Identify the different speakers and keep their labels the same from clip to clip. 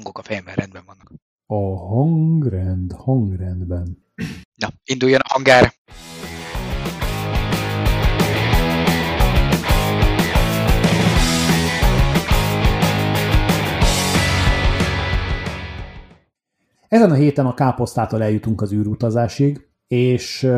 Speaker 1: hangok a fejemben rendben vannak.
Speaker 2: A hangrend, hangrendben.
Speaker 1: Na, induljon a hangár!
Speaker 2: Ezen a héten a káposztától eljutunk az űrutazásig, és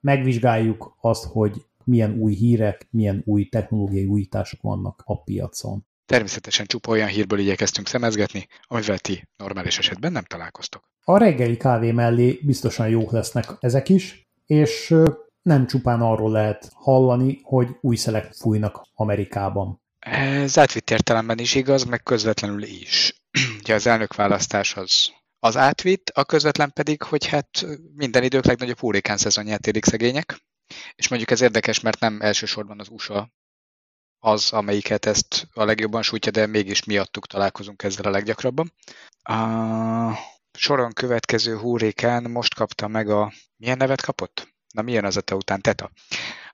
Speaker 2: megvizsgáljuk azt, hogy milyen új hírek, milyen új technológiai újítások vannak a piacon.
Speaker 1: Természetesen csupa olyan hírből igyekeztünk szemezgetni, amivel ti normális esetben nem találkoztok.
Speaker 2: A reggeli kávé mellé biztosan jók lesznek ezek is, és nem csupán arról lehet hallani, hogy új szelek fújnak Amerikában.
Speaker 1: Ez átvitt értelemben is igaz, meg közvetlenül is. Ugye az elnökválasztás az az átvitt, a közvetlen pedig, hogy hát minden idők legnagyobb hurrikán szezonját érik szegények, és mondjuk ez érdekes, mert nem elsősorban az USA az, amelyiket ezt a legjobban sújtja, de mégis miattuk találkozunk ezzel a leggyakrabban. A soron következő hurrikán most kapta meg a... Milyen nevet kapott? Na milyen az a te után? Teta.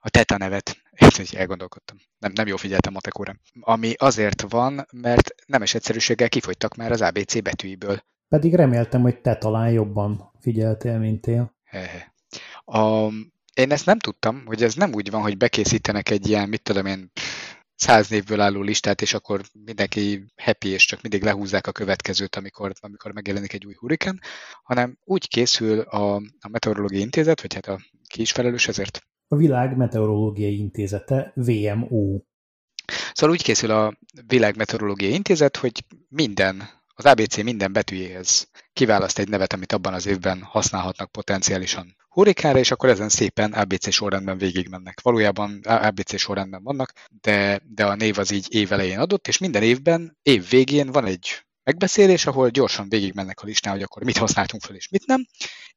Speaker 1: A Teta nevet. Én elgondolkodtam. Nem, nem jól figyeltem matekóra. Ami azért van, mert nemes egyszerűséggel kifogytak már az ABC betűiből.
Speaker 2: Pedig reméltem, hogy te talán jobban figyeltél, mint én.
Speaker 1: A, én ezt nem tudtam, hogy ez nem úgy van, hogy bekészítenek egy ilyen, mit tudom én, száz névből álló listát, és akkor mindenki happy, és csak mindig lehúzzák a következőt, amikor, amikor megjelenik egy új hurikán, hanem úgy készül a, a Meteorológiai Intézet, vagy hát a ki is felelős ezért?
Speaker 2: A Világ Meteorológiai Intézete, VMO.
Speaker 1: Szóval úgy készül a Világ Meteorológiai Intézet, hogy minden az ABC minden betűjéhez kiválaszt egy nevet, amit abban az évben használhatnak potenciálisan hurrikára, és akkor ezen szépen ABC sorrendben végigmennek. Valójában ABC sorrendben vannak, de, de a név az így év elején adott, és minden évben, év végén van egy megbeszélés, ahol gyorsan végigmennek a listán, hogy akkor mit használtunk fel és mit nem.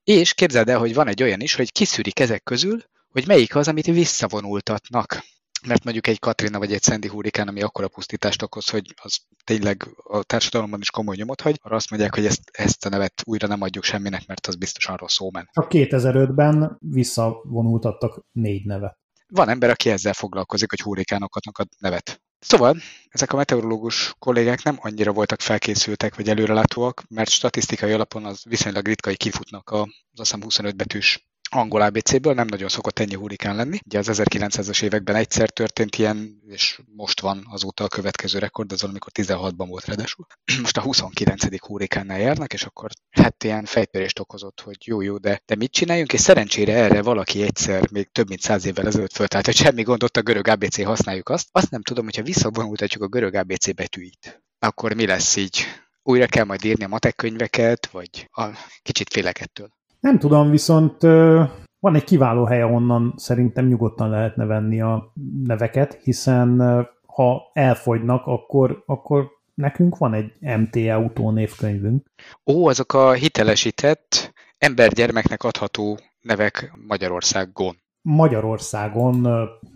Speaker 1: És képzeld el, hogy van egy olyan is, hogy kiszűrik ezek közül, hogy melyik az, amit visszavonultatnak mert mondjuk egy Katrina vagy egy Sandy hurrikán, ami akkora pusztítást okoz, hogy az tényleg a társadalomban is komoly nyomot hagy, arra azt mondják, hogy ezt, ezt a nevet újra nem adjuk semminek, mert az biztosan rossz ómen.
Speaker 2: A 2005-ben visszavonultattak négy nevet.
Speaker 1: Van ember, aki ezzel foglalkozik, hogy hurrikánokat ad nevet. Szóval ezek a meteorológus kollégák nem annyira voltak felkészültek vagy előrelátóak, mert statisztikai alapon az viszonylag ritka, hogy kifutnak az azt hiszem 25 betűs angol ABC-ből nem nagyon szokott ennyi hurikán lenni. Ugye az 1900-as években egyszer történt ilyen, és most van azóta a következő rekord, az amikor 16-ban volt ráadásul. Most a 29. hurikánnál járnak, és akkor hát ilyen fejtörést okozott, hogy jó, jó, de, de mit csináljunk, és szerencsére erre valaki egyszer, még több mint száz évvel ezelőtt föltált, hogy semmi gond, ott a görög ABC használjuk azt. Azt nem tudom, hogyha visszavonultatjuk a görög ABC betűit, akkor mi lesz így? Újra kell majd írni a matek könyveket, vagy a kicsit félek ettől.
Speaker 2: Nem tudom, viszont van egy kiváló hely, onnan szerintem nyugodtan lehetne venni a neveket, hiszen ha elfogynak, akkor, akkor nekünk van egy MTA utónévkönyvünk.
Speaker 1: Ó, azok a hitelesített embergyermeknek adható nevek Magyarországon.
Speaker 2: Magyarországon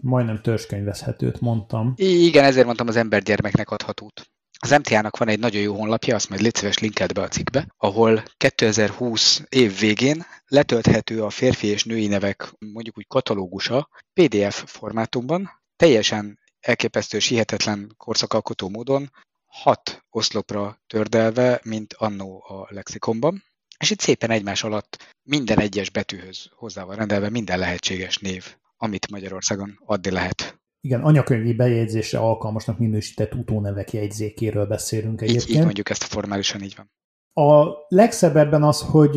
Speaker 2: majdnem törzskönyvezhetőt mondtam.
Speaker 1: Igen, ezért mondtam az embergyermeknek adhatót. Az MTA-nak van egy nagyon jó honlapja, azt majd légy szíves linkelt be a cikkbe, ahol 2020 év végén letölthető a férfi és női nevek mondjuk úgy katalógusa PDF formátumban, teljesen elképesztő és hihetetlen korszakalkotó módon, hat oszlopra tördelve, mint annó a lexikonban, és itt szépen egymás alatt minden egyes betűhöz hozzá van rendelve minden lehetséges név, amit Magyarországon adni lehet.
Speaker 2: Igen, anyakönyvi bejegyzésre alkalmasnak minősített utónevek jegyzékéről beszélünk egyébként.
Speaker 1: Így, így mondjuk ezt a formálisan így van.
Speaker 2: A legszebb ebben az, hogy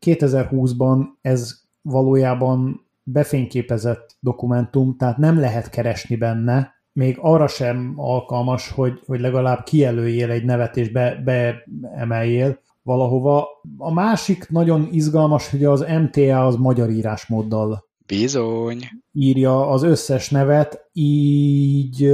Speaker 2: 2020-ban ez valójában befényképezett dokumentum, tehát nem lehet keresni benne, még arra sem alkalmas, hogy, hogy legalább kijelöljél egy nevet és be, beemeljél valahova. A másik nagyon izgalmas, hogy az MTA az magyar írásmóddal
Speaker 1: Bizony.
Speaker 2: Írja az összes nevet, így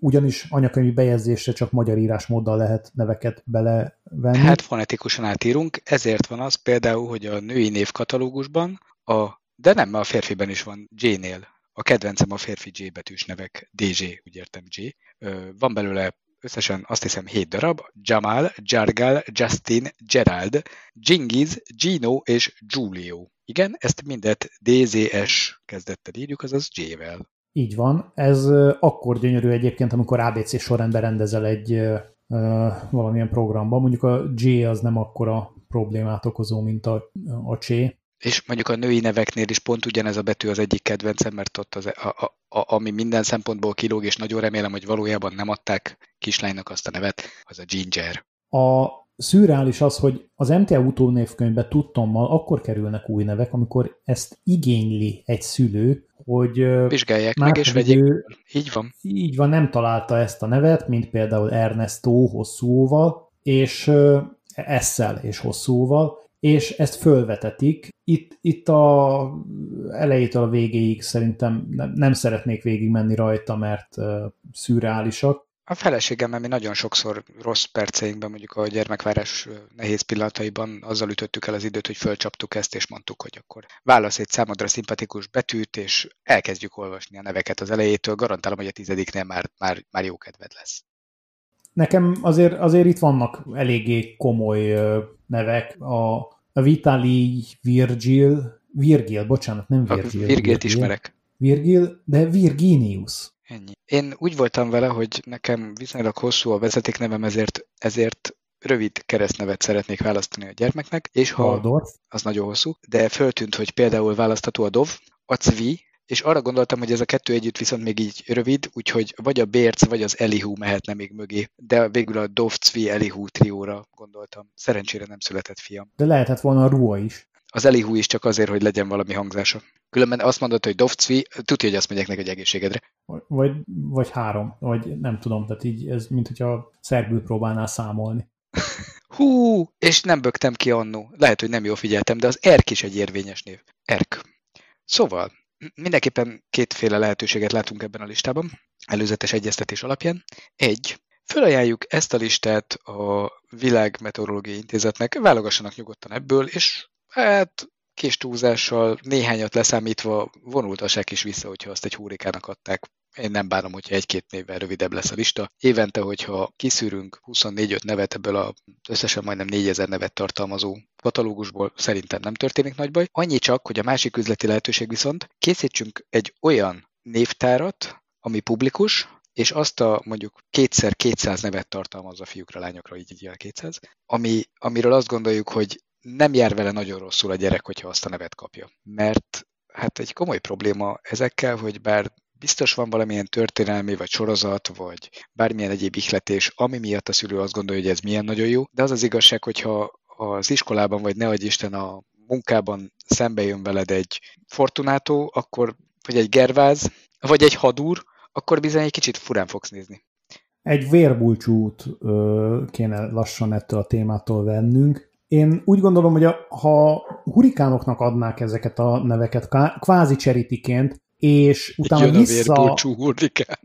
Speaker 2: ugyanis anyakönyvi bejegyzésre csak magyar írásmóddal lehet neveket belevenni.
Speaker 1: Hát fonetikusan átírunk, ezért van az például, hogy a női névkatalógusban, a, de nem, a férfiben is van J-nél. A kedvencem a férfi J betűs nevek, DJ, úgy értem J. Van belőle összesen azt hiszem 7 darab, Jamal, Jargal, Justin, Gerald, Jingiz, Gino és Giulio. Igen, ezt mindet DZS kezdettel írjuk, azaz J-vel.
Speaker 2: Így van. Ez akkor gyönyörű egyébként, amikor ABC sorrendben rendezel egy valamilyen programban. Mondjuk a J az nem akkora problémát okozó, mint a, a Csé.
Speaker 1: És mondjuk a női neveknél is pont ugyanez a betű az egyik kedvencem, mert ott az, a, a, a, ami minden szempontból kilóg, és nagyon remélem, hogy valójában nem adták kislánynak azt a nevet, az a Ginger.
Speaker 2: A szürreális az, hogy az MTA utónévkönyvbe tudtommal akkor kerülnek új nevek, amikor ezt igényli egy szülő, hogy
Speaker 1: vizsgálják meg és vegyék. Ő,
Speaker 2: így van. Így van, nem találta ezt a nevet, mint például Ernesto hosszúval, és Esszel és hosszúval, és ezt fölvetetik. Itt, itt a elejétől a végéig szerintem nem, nem szeretnék végigmenni rajta, mert uh, szürreálisak.
Speaker 1: A feleségemmel mi nagyon sokszor rossz perceinkben, mondjuk a gyermekvárás nehéz pillanataiban azzal ütöttük el az időt, hogy fölcsaptuk ezt, és mondtuk, hogy akkor válasz egy számodra szimpatikus betűt, és elkezdjük olvasni a neveket az elejétől. Garantálom, hogy a tizediknél már, már, már jó kedved lesz.
Speaker 2: Nekem azért, azért itt vannak eléggé komoly nevek. A, a Vitali Virgil, Virgil, bocsánat, nem Virgil.
Speaker 1: Virgilt Virgil, ismerek.
Speaker 2: Virgil, de Virginius.
Speaker 1: Ennyi. Én úgy voltam vele, hogy nekem viszonylag hosszú a vezetéknevem, ezért, ezért rövid keresztnevet szeretnék választani a gyermeknek, és ha
Speaker 2: Waldorf.
Speaker 1: az nagyon hosszú, de föltűnt, hogy például választható a Dov, a Cvi, és arra gondoltam, hogy ez a kettő együtt viszont még így rövid, úgyhogy vagy a Bérc, vagy az Elihu mehetne még mögé, de végül a Dovcvi Elihu trióra gondoltam. Szerencsére nem született fiam.
Speaker 2: De lehetett volna a Rua is.
Speaker 1: Az Elihu is csak azért, hogy legyen valami hangzása. Különben azt mondod, hogy Dovcvi, tudja, hogy azt mondják neki, hogy egészségedre.
Speaker 2: Vagy, vagy három, vagy nem tudom, tehát így ez, mint hogyha szerbül próbálnál számolni.
Speaker 1: Hú, és nem bögtem ki annó. Lehet, hogy nem jól figyeltem, de az Erk is egy érvényes név. Erk. Szóval, mindenképpen kétféle lehetőséget látunk ebben a listában, előzetes egyeztetés alapján. Egy, Fölajánljuk ezt a listát a Világ Meteorológiai Intézetnek, válogassanak nyugodtan ebből, és hát kis túlzással, néhányat leszámítva vonultassák is vissza, hogyha azt egy húrikának adták. Én nem bánom, hogyha egy-két névvel rövidebb lesz a lista. Évente, hogyha kiszűrünk 24-5 nevet ebből a összesen majdnem 4000 nevet tartalmazó katalógusból, szerintem nem történik nagy baj. Annyi csak, hogy a másik üzleti lehetőség viszont készítsünk egy olyan névtárat, ami publikus, és azt a mondjuk kétszer 200 nevet tartalmaz a fiúkra, lányokra, így így 200, ami, amiről azt gondoljuk, hogy nem jár vele nagyon rosszul a gyerek, hogyha azt a nevet kapja. Mert hát egy komoly probléma ezekkel, hogy bár biztos van valamilyen történelmi, vagy sorozat, vagy bármilyen egyéb ihletés, ami miatt a szülő azt gondolja, hogy ez milyen nagyon jó, de az az igazság, hogyha az iskolában, vagy ne adj Isten a munkában szembe jön veled egy Fortunato, akkor, vagy egy Gerváz, vagy egy Hadúr, akkor bizony egy kicsit furán fogsz nézni.
Speaker 2: Egy vérbulcsút ö, kéne lassan ettől a témától vennünk, én úgy gondolom, hogy a, ha hurikánoknak adnák ezeket a neveket kvázi cseritiként, és utána Jön vissza...
Speaker 1: hurikán.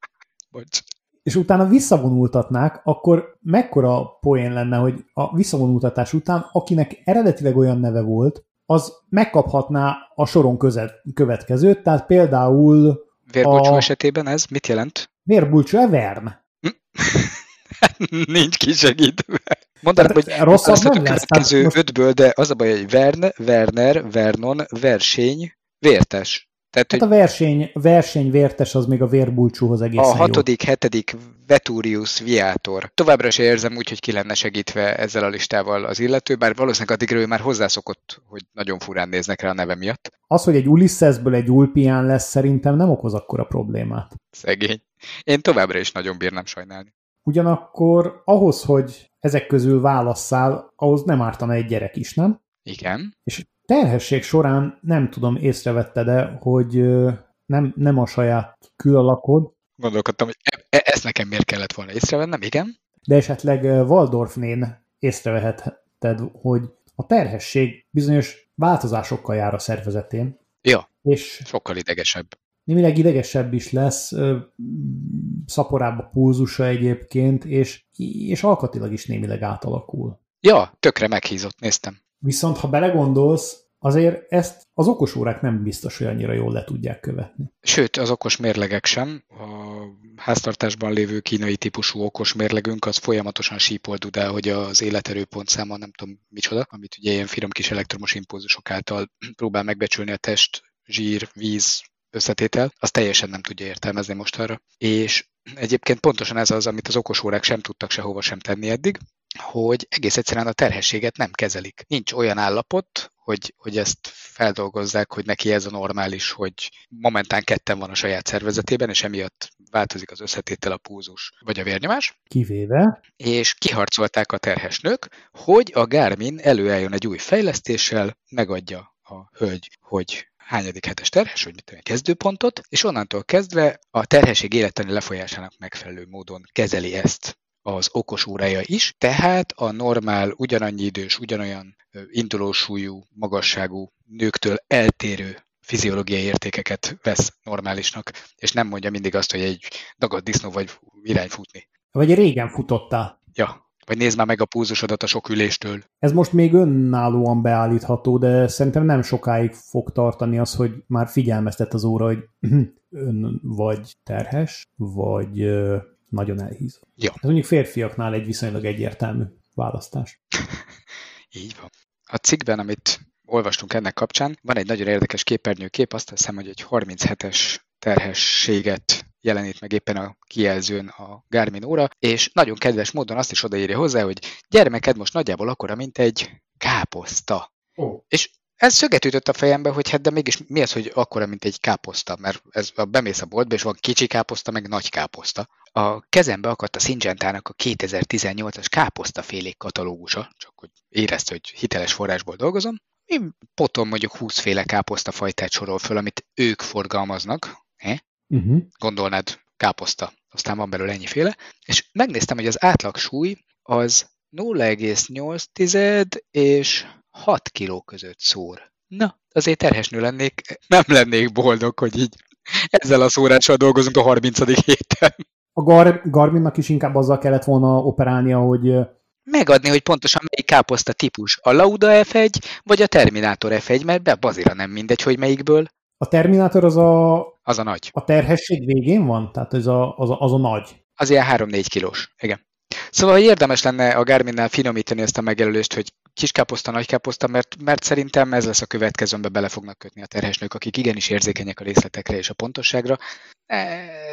Speaker 1: Bocs.
Speaker 2: És utána visszavonultatnák, akkor mekkora poén lenne, hogy a visszavonultatás után, akinek eredetileg olyan neve volt, az megkaphatná a soron közet, következőt, tehát például...
Speaker 1: Vérbulcsú a... esetében ez mit jelent?
Speaker 2: Vérbulcsú Evern.
Speaker 1: Nincs kisegítve. Mondanám, hogy rosszabb nem lesz. A következő most... ötből, de az a baj, hogy Vern, Werner, Vernon, verseny, vértes.
Speaker 2: Tehát, hát hogy a verseny, verseny vértes az még a vérbulcsúhoz egészen
Speaker 1: A hatodik, jó. hetedik Veturius Viator. Továbbra se érzem úgy, hogy ki lenne segítve ezzel a listával az illető, bár valószínűleg addigra ő már hozzászokott, hogy nagyon furán néznek rá a neve miatt.
Speaker 2: Az, hogy egy Ulyssesből egy Ulpián lesz, szerintem nem okoz akkora problémát.
Speaker 1: Szegény. Én továbbra is nagyon bírnám sajnálni.
Speaker 2: Ugyanakkor ahhoz, hogy ezek közül válasszál, ahhoz nem ártana egy gyerek is, nem?
Speaker 1: Igen.
Speaker 2: És terhesség során nem tudom, észrevette de hogy nem, nem a saját külalakod.
Speaker 1: Gondolkodtam, hogy e, e, ezt nekem miért kellett volna észrevennem, igen.
Speaker 2: De esetleg Waldorfnén észrevehetted, hogy a terhesség bizonyos változásokkal jár a szervezetén.
Speaker 1: Ja, és sokkal idegesebb
Speaker 2: némileg idegesebb is lesz, szaporább a pulzusa egyébként, és, és alkatilag is némileg átalakul.
Speaker 1: Ja, tökre meghízott, néztem.
Speaker 2: Viszont ha belegondolsz, azért ezt az okos órák nem biztos, hogy annyira jól le tudják követni.
Speaker 1: Sőt, az okos mérlegek sem. A háztartásban lévő kínai típusú okos mérlegünk az folyamatosan sípol dudál, hogy az életerőpont száma nem tudom micsoda, amit ugye ilyen finom kis elektromos impulzusok által próbál megbecsülni a test, zsír, víz, összetétel, az teljesen nem tudja értelmezni most arra. És egyébként pontosan ez az, amit az okos órák sem tudtak sehova sem tenni eddig, hogy egész egyszerűen a terhességet nem kezelik. Nincs olyan állapot, hogy, hogy ezt feldolgozzák, hogy neki ez a normális, hogy momentán ketten van a saját szervezetében, és emiatt változik az összetétel, a púzus vagy a vérnyomás.
Speaker 2: Kivéve.
Speaker 1: És kiharcolták a terhes nők, hogy a Garmin előálljon egy új fejlesztéssel, megadja a hölgy, hogy hányadik hetes terhes, hogy mit tudom, kezdőpontot, és onnantól kezdve a terhesség életeni lefolyásának megfelelő módon kezeli ezt az okos órája is, tehát a normál, ugyanannyi idős, ugyanolyan indulósúlyú, magasságú nőktől eltérő fiziológiai értékeket vesz normálisnak, és nem mondja mindig azt, hogy egy dagadt disznó vagy irány futni.
Speaker 2: Vagy régen futottál.
Speaker 1: Ja, vagy nézd már meg a púzusodat a sok üléstől.
Speaker 2: Ez most még önállóan beállítható, de szerintem nem sokáig fog tartani az, hogy már figyelmeztet az óra, hogy ön vagy terhes, vagy nagyon elhízó.
Speaker 1: Ja.
Speaker 2: Ez mondjuk férfiaknál egy viszonylag egyértelmű választás.
Speaker 1: Így van. A cikkben, amit olvastunk ennek kapcsán, van egy nagyon érdekes képernyőkép, azt hiszem, hogy egy 37-es terhességet jelenít meg éppen a kijelzőn a Garmin óra, és nagyon kedves módon azt is odaírja hozzá, hogy gyermeked most nagyjából akkora, mint egy káposzta. Oh. És ez szöget ütött a fejembe, hogy hát de mégis mi az, hogy akkora, mint egy káposzta, mert ez a bemész a boltba, és van kicsi káposzta, meg nagy káposzta. A kezembe akadt a Syngenta-nak a 2018-as káposztafélék katalógusa, csak hogy érezte, hogy hiteles forrásból dolgozom. Én potom mondjuk 20 féle káposztafajtát sorol föl, amit ők forgalmaznak. Uh-huh. Gondolnád káposzta, aztán van belőle ennyiféle. És megnéztem, hogy az átlag súly az 0,8 és 6 kiló között szór. Na, azért terhesnő lennék, nem lennék boldog, hogy így ezzel a szórással dolgozunk a 30. héten.
Speaker 2: A Gar- Garminnak is inkább azzal kellett volna operálnia, hogy
Speaker 1: megadni, hogy pontosan melyik káposzta típus. A Lauda F1 vagy a Terminator F1, mert be bazira nem mindegy, hogy melyikből.
Speaker 2: A Terminator az a...
Speaker 1: Az a nagy.
Speaker 2: A terhesség végén van? Tehát ez a, az, a, az a nagy?
Speaker 1: Az ilyen 3-4 kilós, igen. Szóval hogy érdemes lenne a Garminnál finomítani ezt a megjelölést, hogy kiskáposzta, nagykáposzta, mert, mert szerintem ez lesz a következő, amiben bele fognak kötni a terhesnők, akik igenis érzékenyek a részletekre és a pontosságra.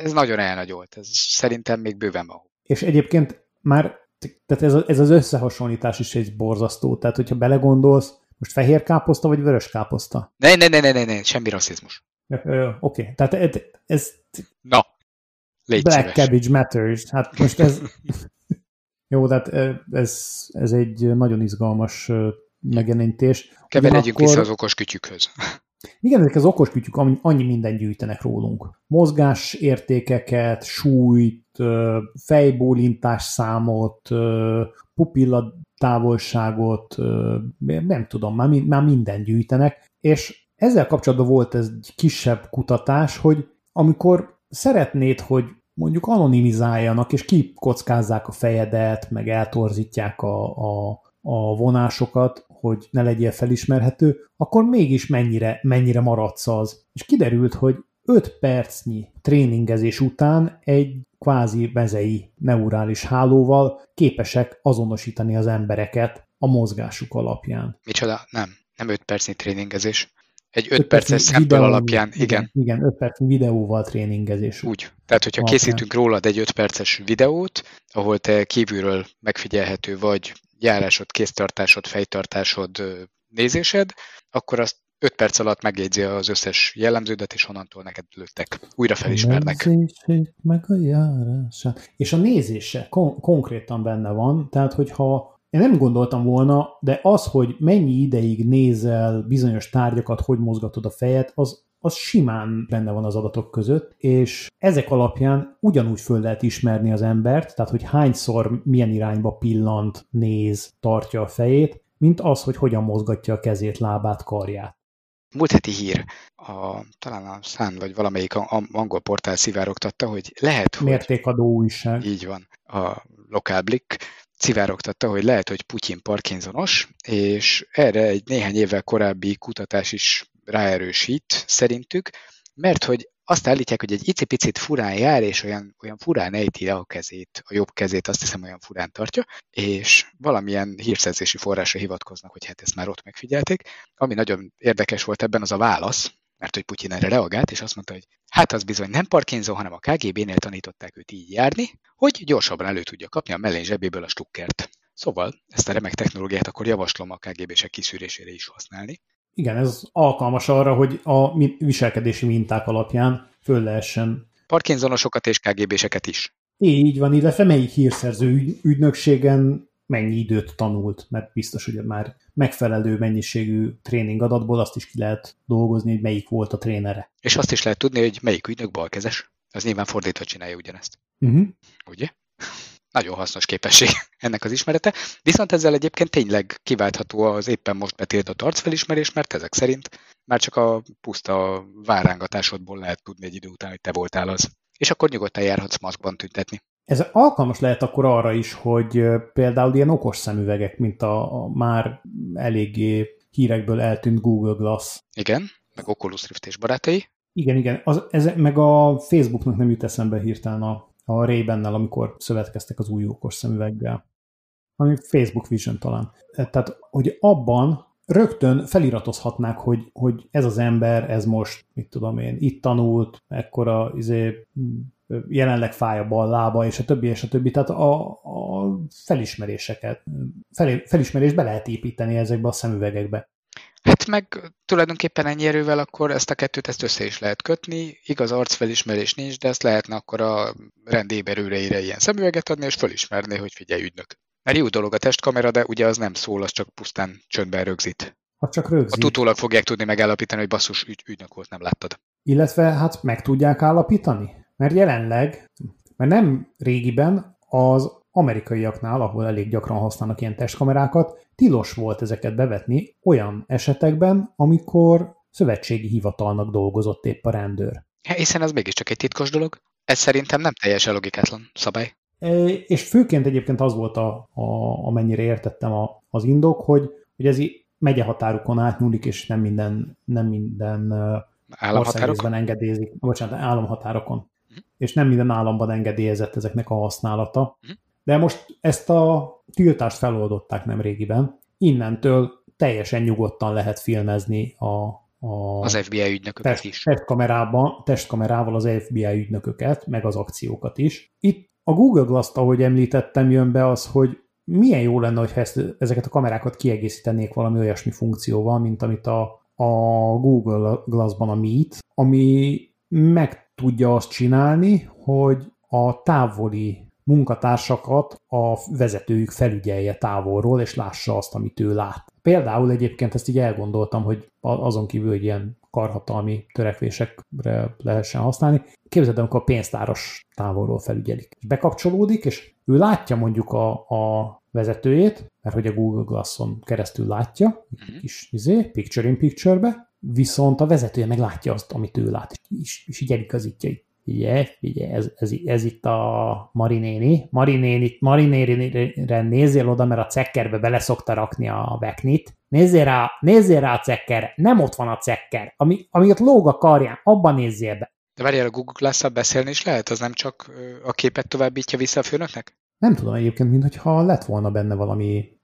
Speaker 1: Ez nagyon elnagyolt, ez szerintem még bőven van.
Speaker 2: És egyébként már tehát ez, ez az összehasonlítás is egy borzasztó. Tehát, hogyha belegondolsz, most fehér káposzta vagy vörös káposzta?
Speaker 1: Ne, ne, ne, ne, ne, ne semmi rasszizmus.
Speaker 2: Oké, okay. tehát ez, ez...
Speaker 1: Na,
Speaker 2: légy Black szíves. Cabbage Matters. Hát most ez... Jó, tehát ez, ez egy nagyon izgalmas megjelenítés.
Speaker 1: Keveredjünk vissza az okos kütyükhöz.
Speaker 2: Igen, ezek az okos kütyük annyi minden gyűjtenek rólunk. Mozgás értékeket, súlyt, fejbólintás számot, pupilla távolságot, nem tudom, már, már minden gyűjtenek, és ezzel kapcsolatban volt ez egy kisebb kutatás, hogy amikor szeretnéd, hogy mondjuk anonimizáljanak, és kikockázzák a fejedet, meg eltorzítják a, a, a vonásokat, hogy ne legyél felismerhető, akkor mégis mennyire, mennyire maradsz az. És kiderült, hogy 5 percnyi tréningezés után egy kvázi mezei neurális hálóval képesek azonosítani az embereket a mozgásuk alapján.
Speaker 1: Micsoda? Nem. Nem 5 percnyi tréningezés. Egy 5 perces szempel alapján, igen.
Speaker 2: Igen, 5 perc videóval tréningezés.
Speaker 1: Úgy. Tehát, hogyha alapján. készítünk rólad egy 5 perces videót, ahol te kívülről megfigyelhető vagy járásod, kéztartásod, fejtartásod, nézésed, akkor azt 5 perc alatt megjegyzi az összes jellemződet, és onnantól neked lőttek. Újra felismernek.
Speaker 2: meg a járását. És a nézése kon- konkrétan benne van, tehát hogyha én nem gondoltam volna, de az, hogy mennyi ideig nézel bizonyos tárgyakat, hogy mozgatod a fejet, az, az simán benne van az adatok között, és ezek alapján ugyanúgy föl lehet ismerni az embert, tehát hogy hányszor milyen irányba pillant, néz, tartja a fejét, mint az, hogy hogyan mozgatja a kezét, lábát, karját.
Speaker 1: Múlt heti hír, a, talán a Sun vagy valamelyik angol portál szivárogtatta, hogy lehet, hogy...
Speaker 2: Mértékadó újság.
Speaker 1: Így van. A Localblick szivárogtatta, hogy lehet, hogy Putyin Parkinsonos, és erre egy néhány évvel korábbi kutatás is ráerősít szerintük, mert hogy azt állítják, hogy egy icipicit furán jár, és olyan, olyan furán ejti a kezét, a jobb kezét azt hiszem olyan furán tartja, és valamilyen hírszerzési forrásra hivatkoznak, hogy hát ezt már ott megfigyelték. Ami nagyon érdekes volt ebben, az a válasz, mert hogy Putyin erre reagált, és azt mondta, hogy hát az bizony nem Parkinson, hanem a KGB-nél tanították őt így járni, hogy gyorsabban elő tudja kapni a mellény zsebéből a stukkert. Szóval ezt a remek technológiát akkor javaslom a KGB-sek kiszűrésére is használni.
Speaker 2: Igen, ez alkalmas arra, hogy a viselkedési minták alapján föl lehessen.
Speaker 1: Parkinsonosokat és KGB-seket is.
Speaker 2: Így van, illetve melyik hírszerző ügynökségen mennyi időt tanult, mert biztos, hogy már megfelelő mennyiségű tréning adatból azt is ki lehet dolgozni, hogy melyik volt a trénere.
Speaker 1: És azt is lehet tudni, hogy melyik ügynök balkezes. Az nyilván fordítva csinálja ugyanezt.
Speaker 2: Uh-huh.
Speaker 1: Ugye? Nagyon hasznos képesség ennek az ismerete, viszont ezzel egyébként tényleg kiváltható az éppen most betiltott arcfelismerés, mert ezek szerint már csak a puszta várángatásodból lehet tudni egy idő után, hogy te voltál az. És akkor nyugodtan járhatsz maszkban tüntetni.
Speaker 2: Ez alkalmas lehet akkor arra is, hogy például ilyen okos szemüvegek, mint a, a már eléggé hírekből eltűnt Google Glass.
Speaker 1: Igen, meg Oculus Rift és barátai.
Speaker 2: Igen, igen. Az, ez, meg a Facebooknak nem jut eszembe hirtelen a, a ray amikor szövetkeztek az új okos szemüveggel. Ami Facebook Vision talán. Tehát, hogy abban rögtön feliratozhatnák, hogy, hogy ez az ember, ez most, mit tudom én, itt tanult, ekkora izé, jelenleg fáj a bal lába, és a többi, és a többi. Tehát a, a felismeréseket, fel, felismerést be lehet építeni ezekbe a szemüvegekbe.
Speaker 1: Hát meg tulajdonképpen ennyi erővel akkor ezt a kettőt ezt össze is lehet kötni. Igaz, arcfelismerés nincs, de ezt lehetne akkor a rendéberőreire ilyen szemüveget adni, és felismerni, hogy figyelj ügynök. Mert jó dolog a testkamera, de ugye az nem szól, az csak pusztán csöndben rögzít.
Speaker 2: Ha csak rögzít.
Speaker 1: A utólag fogják tudni megállapítani, hogy basszus ügy, ügynök volt, nem láttad.
Speaker 2: Illetve hát meg tudják állapítani? Mert jelenleg, mert nem régiben az amerikaiaknál, ahol elég gyakran használnak ilyen testkamerákat, tilos volt ezeket bevetni olyan esetekben, amikor szövetségi hivatalnak dolgozott épp a rendőr.
Speaker 1: Hiszen ez mégiscsak egy titkos dolog. Ez szerintem nem teljesen logikátlan szabály.
Speaker 2: E, és főként egyébként az volt, a, a, amennyire értettem a, az indok, hogy, hogy ez megyehatárukon átnyúlik, és nem minden, nem minden országrészben engedélyezik, bocsánat, államhatárokon és nem minden államban engedélyezett ezeknek a használata. Mhm. De most ezt a tiltást feloldották nem régiben. Innentől teljesen nyugodtan lehet filmezni a, a
Speaker 1: az FBI ügynököket test, is.
Speaker 2: Testkamerában, testkamerával az FBI ügynököket, meg az akciókat is. Itt a Google Glass-t, ahogy említettem, jön be az, hogy milyen jó lenne, hogyha ezt, ezeket a kamerákat kiegészítenék valami olyasmi funkcióval, mint amit a, a Google Glass-ban a Meet, ami meg tudja azt csinálni, hogy a távoli munkatársakat a vezetőjük felügyelje távolról, és lássa azt, amit ő lát. Például egyébként ezt így elgondoltam, hogy azon kívül, hogy ilyen karhatalmi törekvésekre lehessen használni. Képzeld, amikor a pénztáros távolról felügyelik. És bekapcsolódik, és ő látja mondjuk a, a vezetőjét, mert hogy a Google Glass-on keresztül látja, mhm. kis izé, picture in picture-be, viszont a vezetője meg látja azt, amit ő lát, és, és így eligazítja így. Ugye, ugye ez, ez, ez, itt a Marinéni. Marinéni, Marinénire nézzél oda, mert a cekkerbe bele szokta rakni a veknit. Nézzél rá, nézzél rá a cekker, nem ott van a cekker. Ami, ami ott lóg a karján, abban nézzél be.
Speaker 1: De várjál, a Google glass beszélni is lehet? Az nem csak a képet továbbítja vissza a főnöknek?
Speaker 2: Nem tudom egyébként, mintha lett volna benne valami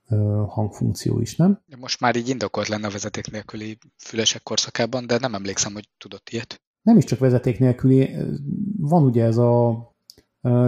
Speaker 2: hangfunkció is, nem?
Speaker 1: Most már így indokolt lenne a vezeték nélküli fülesek korszakában, de nem emlékszem, hogy tudott ilyet.
Speaker 2: Nem is csak vezeték nélküli, van ugye ez a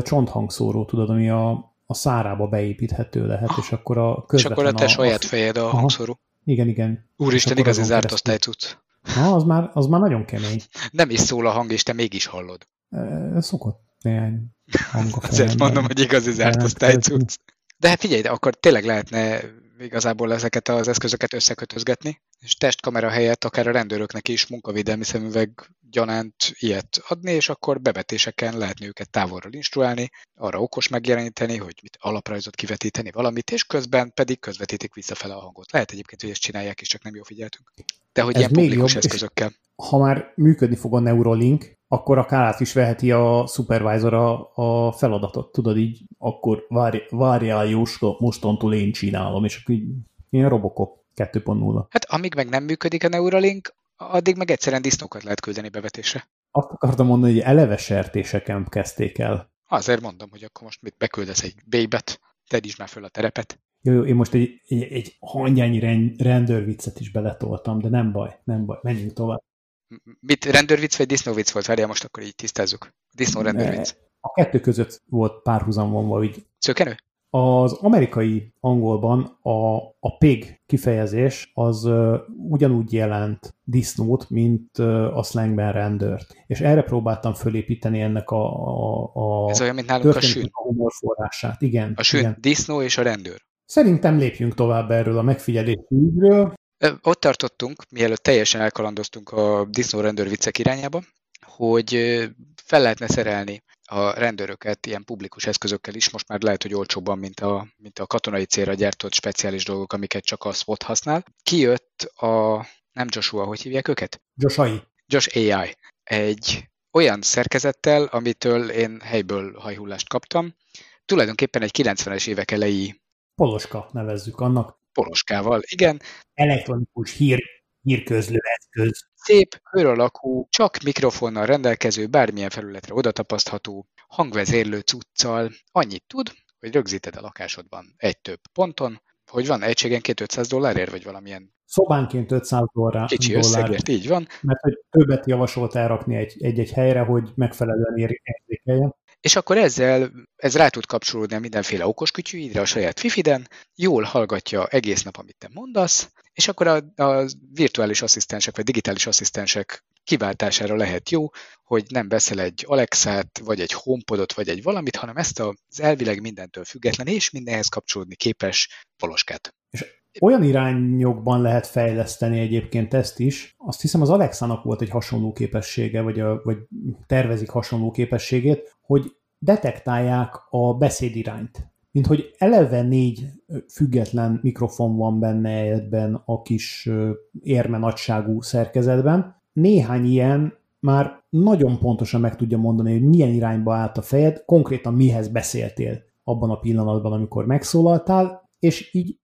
Speaker 2: csonthangszóró, tudod, ami a, a szárába beépíthető lehet, és akkor a
Speaker 1: És akkor a te a, saját fejed a hangszóró.
Speaker 2: Igen, igen.
Speaker 1: Úristen, igazi zárt osztály cucc.
Speaker 2: Na, az már, az már nagyon kemény.
Speaker 1: Nem is szól a hang, és te mégis hallod.
Speaker 2: E, szokott néhány
Speaker 1: hang Azért mondom, hogy igazi zárt osztály cucc. De hát figyelj, akkor tényleg lehetne igazából ezeket az eszközöket összekötözgetni, és testkamera helyett akár a rendőröknek is munkavédelmi szemüveg gyanánt ilyet adni, és akkor bevetéseken lehetne őket távolról instruálni, arra okos megjeleníteni, hogy mit alaprajzot kivetíteni valamit, és közben pedig közvetítik visszafele a hangot. Lehet egyébként, hogy ezt csinálják, és csak nem jól figyeltünk. De hogy Ez ilyen publikus jobb, eszközökkel.
Speaker 2: Ha már működni fog a Neurolink, akkor akár át is veheti a supervisor a, a feladatot, tudod így, akkor várj, várjál Jóska, mostantól én csinálom, és akkor így ilyen Robocop 2.0.
Speaker 1: Hát amíg meg nem működik a Neuralink, addig meg egyszerűen disznókat lehet küldeni bevetésre.
Speaker 2: Azt akartam mondani, hogy eleve sertéseken kezdték el.
Speaker 1: Azért mondom, hogy akkor most mit beküldesz egy bébet, tedd is már föl a terepet.
Speaker 2: Jó, jó, én most egy, egy, egy hangyányi rendőrviccet is beletoltam, de nem baj, nem baj, menjünk tovább
Speaker 1: Mit, rendőrvic vagy disznóvic volt? Várjál, most akkor így tisztázzuk. Disznó rendőrvic.
Speaker 2: A kettő között volt párhuzam vonva, így.
Speaker 1: Szökenő?
Speaker 2: Az amerikai angolban a, a pig kifejezés az uh, ugyanúgy jelent disznót, mint uh, a slangben rendőrt. És erre próbáltam fölépíteni ennek a, a, a
Speaker 1: Ez olyan, mint nálunk a sűn.
Speaker 2: A humorforrását. Igen.
Speaker 1: A sűn,
Speaker 2: igen.
Speaker 1: disznó és a rendőr.
Speaker 2: Szerintem lépjünk tovább erről a megfigyelési ügyről.
Speaker 1: Ott tartottunk, mielőtt teljesen elkalandoztunk a disznó rendőr viccek irányába, hogy fel lehetne szerelni a rendőröket ilyen publikus eszközökkel is, most már lehet, hogy olcsóbban, mint a, mint a katonai célra gyártott speciális dolgok, amiket csak a SWAT használ. Kijött a, nem Joshua, hogy hívják őket?
Speaker 2: Josh AI.
Speaker 1: Josh AI. Egy olyan szerkezettel, amitől én helyből hajhullást kaptam. Tulajdonképpen egy 90-es évek elejé
Speaker 2: Poloska nevezzük annak.
Speaker 1: Poloskával, igen.
Speaker 2: Elektronikus hír, hírközlő eszköz.
Speaker 1: Szép, kör alakú, csak mikrofonnal rendelkező, bármilyen felületre odatapasztható, hangvezérlő cuccal. Annyit tud, hogy rögzíted a lakásodban egy több ponton, hogy van egységenként 500 dollárért, vagy valamilyen
Speaker 2: Szobánként 500 dollár.
Speaker 1: Kicsi dollár, összegért, így van.
Speaker 2: Mert hogy többet javasolt elrakni egy-egy helyre, hogy megfelelően érzékeljen.
Speaker 1: És akkor ezzel, ez rá tud kapcsolódni a mindenféle okoskütyűidre a saját jól hallgatja egész nap, amit te mondasz, és akkor a, a virtuális asszisztensek, vagy digitális asszisztensek kiváltására lehet jó, hogy nem veszel egy Alexát, vagy egy HomePodot, vagy egy valamit, hanem ezt az elvileg mindentől független és mindenhez kapcsolódni képes poloskát.
Speaker 2: És olyan irányokban lehet fejleszteni egyébként ezt is. Azt hiszem az Alexának volt egy hasonló képessége, vagy, a, vagy tervezik hasonló képességét, hogy detektálják a beszédirányt. Mint hogy eleve négy független mikrofon van benne ebben a kis érme nagyságú szerkezetben. Néhány ilyen már nagyon pontosan meg tudja mondani, hogy milyen irányba állt a fejed, konkrétan mihez beszéltél abban a pillanatban, amikor megszólaltál, és így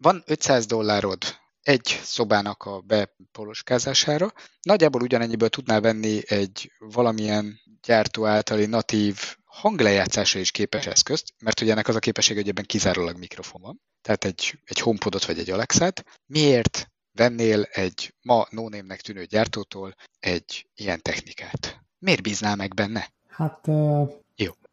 Speaker 1: van 500 dollárod egy szobának a bepoloskázására, nagyjából ugyanennyiből tudnál venni egy valamilyen gyártó általi natív hanglejátszásra is képes eszközt, mert ugye ennek az a képesség, hogy ebben kizárólag mikrofon van, tehát egy, egy HomePodot vagy egy Alexát. Miért vennél egy ma no tűnő gyártótól egy ilyen technikát? Miért bíznál meg benne?
Speaker 2: Hát.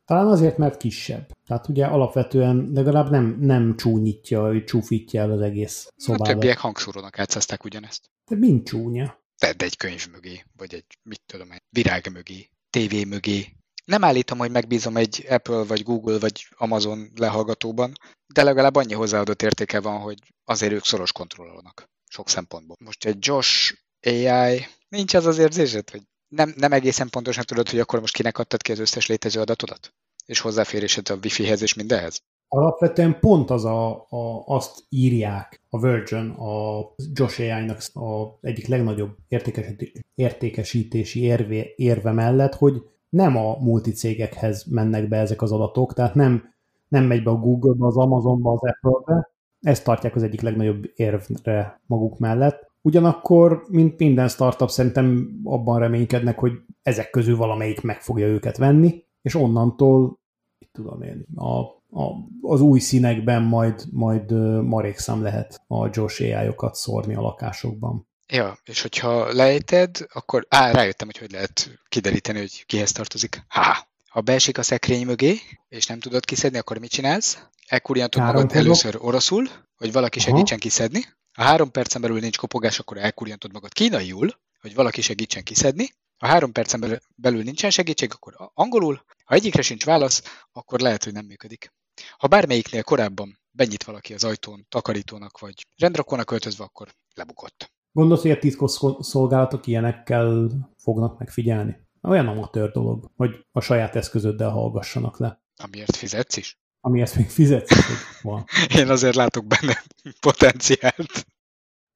Speaker 2: Talán azért, mert kisebb. Tehát ugye alapvetően legalább nem, nem csúnyítja, hogy csúfítja el az egész szobát.
Speaker 1: A többiek hangszórónak átszázták ugyanezt.
Speaker 2: De mind csúnya.
Speaker 1: Tedd egy könyv mögé, vagy egy, mit tudom, egy virág mögé, tévé mögé. Nem állítom, hogy megbízom egy Apple, vagy Google, vagy Amazon lehallgatóban, de legalább annyi hozzáadott értéke van, hogy azért ők szoros kontrollolnak sok szempontból. Most egy Josh AI, nincs az az érzésed, hogy nem, nem egészen pontosan tudod, hogy akkor most kinek adtad ki az összes létező adatodat? És hozzáférésed a Wi-Fi-hez és mindenhez?
Speaker 2: Alapvetően pont az a, a, azt írják a Virgin, a Josh AI-nak a egyik legnagyobb értékesítési, értékesítési érve, érve mellett, hogy nem a multicégekhez mennek be ezek az adatok, tehát nem, nem megy be a Google-be, az Amazonba, az Apple-be. Ezt tartják az egyik legnagyobb érvre maguk mellett. Ugyanakkor, mint minden startup, szerintem abban reménykednek, hogy ezek közül valamelyik meg fogja őket venni, és onnantól, itt tudom én, a, a, az új színekben majd, majd marékszám lehet a Josh ai szórni a lakásokban.
Speaker 1: Ja, és hogyha lejted, akkor á, rájöttem, hogy hogy lehet kideríteni, hogy kihez tartozik. Ha, ha beesik a szekrény mögé, és nem tudod kiszedni, akkor mit csinálsz? Elkurjantod magad először oroszul, hogy valaki segítsen kiszedni, ha három percen belül nincs kopogás, akkor elkurjantod magad kínaiul, hogy valaki segítsen kiszedni. Ha három percen belül nincsen segítség, akkor angolul. Ha egyikre sincs válasz, akkor lehet, hogy nem működik. Ha bármelyiknél korábban benyit valaki az ajtón, takarítónak vagy rendrakónak öltözve, akkor lebukott.
Speaker 2: Gondolsz, hogy a titkos szolgálatok ilyenekkel fognak megfigyelni? Olyan amatőr dolog, hogy a saját eszközöddel hallgassanak le.
Speaker 1: Amiért fizetsz is?
Speaker 2: Amihez még fizetsz, van.
Speaker 1: Én azért látok benne potenciált.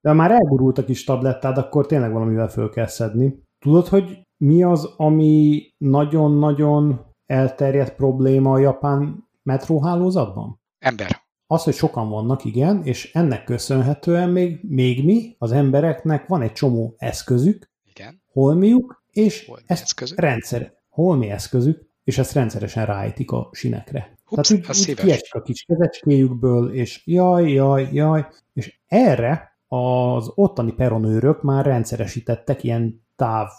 Speaker 2: De ha már elgurult a kis tablettád, akkor tényleg valamivel föl kell szedni. Tudod, hogy mi az, ami nagyon-nagyon elterjedt probléma a japán metróhálózatban?
Speaker 1: Ember.
Speaker 2: Az, hogy sokan vannak, igen, és ennek köszönhetően még, még mi, az embereknek van egy csomó eszközük,
Speaker 1: igen.
Speaker 2: holmiuk, és
Speaker 1: holmi
Speaker 2: ezt
Speaker 1: eszközük.
Speaker 2: rendszer, holmi eszközük, és ezt rendszeresen rájtik a sinekre.
Speaker 1: Ups,
Speaker 2: Tehát úgy kiesik a kis kezecskéjükből, és jaj, jaj, jaj, és erre az ottani peronőrök már rendszeresítettek ilyen táv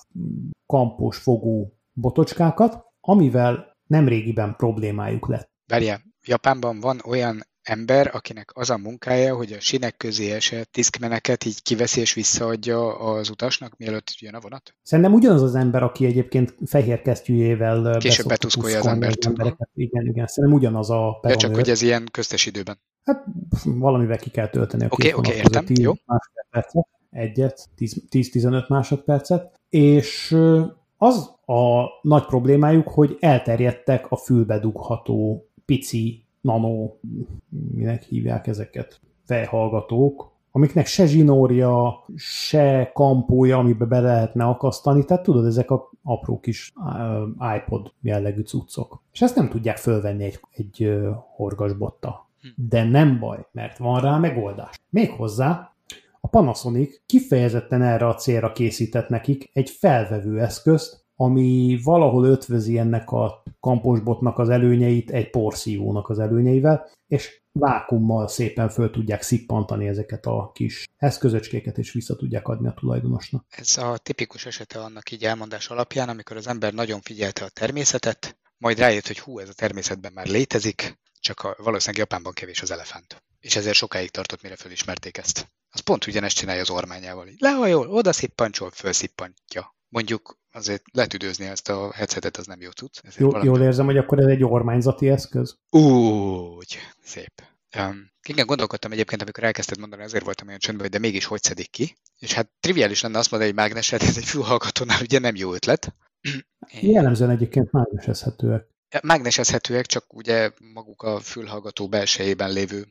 Speaker 2: kampós fogú botocskákat, amivel nemrégiben problémájuk lett.
Speaker 1: Várjál, Japánban van olyan ember, akinek az a munkája, hogy a sinek közé esett diszkmeneket így kiveszi és visszaadja az utasnak, mielőtt jön a vonat?
Speaker 2: Szerintem ugyanaz az ember, aki egyébként fehér kesztyűjével
Speaker 1: Később betuszkolja az embert.
Speaker 2: Embereket. Igen, igen, szerintem ugyanaz a
Speaker 1: Ja, csak hogy ez ilyen köztes időben.
Speaker 2: Hát valamivel ki kell tölteni a
Speaker 1: Oké, okay, oké, okay, értem, jó.
Speaker 2: Másodpercet, egyet, 10-15 másodpercet, és az a nagy problémájuk, hogy elterjedtek a fülbe dugható pici nano, minek hívják ezeket, fejhallgatók, amiknek se zsinórja, se kampója, amiben be lehetne akasztani, tehát tudod, ezek a apró kis iPod jellegű cuccok. És ezt nem tudják fölvenni egy, egy horgasbotta. Hm. De nem baj, mert van rá megoldás. Méghozzá a Panasonic kifejezetten erre a célra készített nekik egy felvevő eszközt, ami valahol ötvözi ennek a kamposbotnak az előnyeit egy porszívónak az előnyeivel, és vákummal szépen föl tudják szippantani ezeket a kis eszközöcskéket, és vissza tudják adni a tulajdonosnak.
Speaker 1: Ez a tipikus esete annak így elmondás alapján, amikor az ember nagyon figyelte a természetet, majd rájött, hogy hú, ez a természetben már létezik, csak a, valószínűleg Japánban kevés az elefánt. És ezért sokáig tartott, mire felismerték ezt. Az pont ugyanezt csinálja az ormányával. Lehajol, oda szippancsol, fölszippantja mondjuk azért letüdőzni ezt a headsetet, az nem jó tud.
Speaker 2: Jó, valami... Jól érzem, hogy akkor ez egy ormányzati eszköz?
Speaker 1: Úgy, szép. Um, igen, gondolkodtam egyébként, amikor elkezdted mondani, azért voltam olyan csöndben, de mégis hogy szedik ki. És hát triviális lenne azt mondani, hogy mágneset, ez egy fülhallgatónál ugye nem jó ötlet.
Speaker 2: Jellemzően egyébként mágnesezhetőek.
Speaker 1: Mágnesezhetőek, csak ugye maguk a fülhallgató belsejében lévő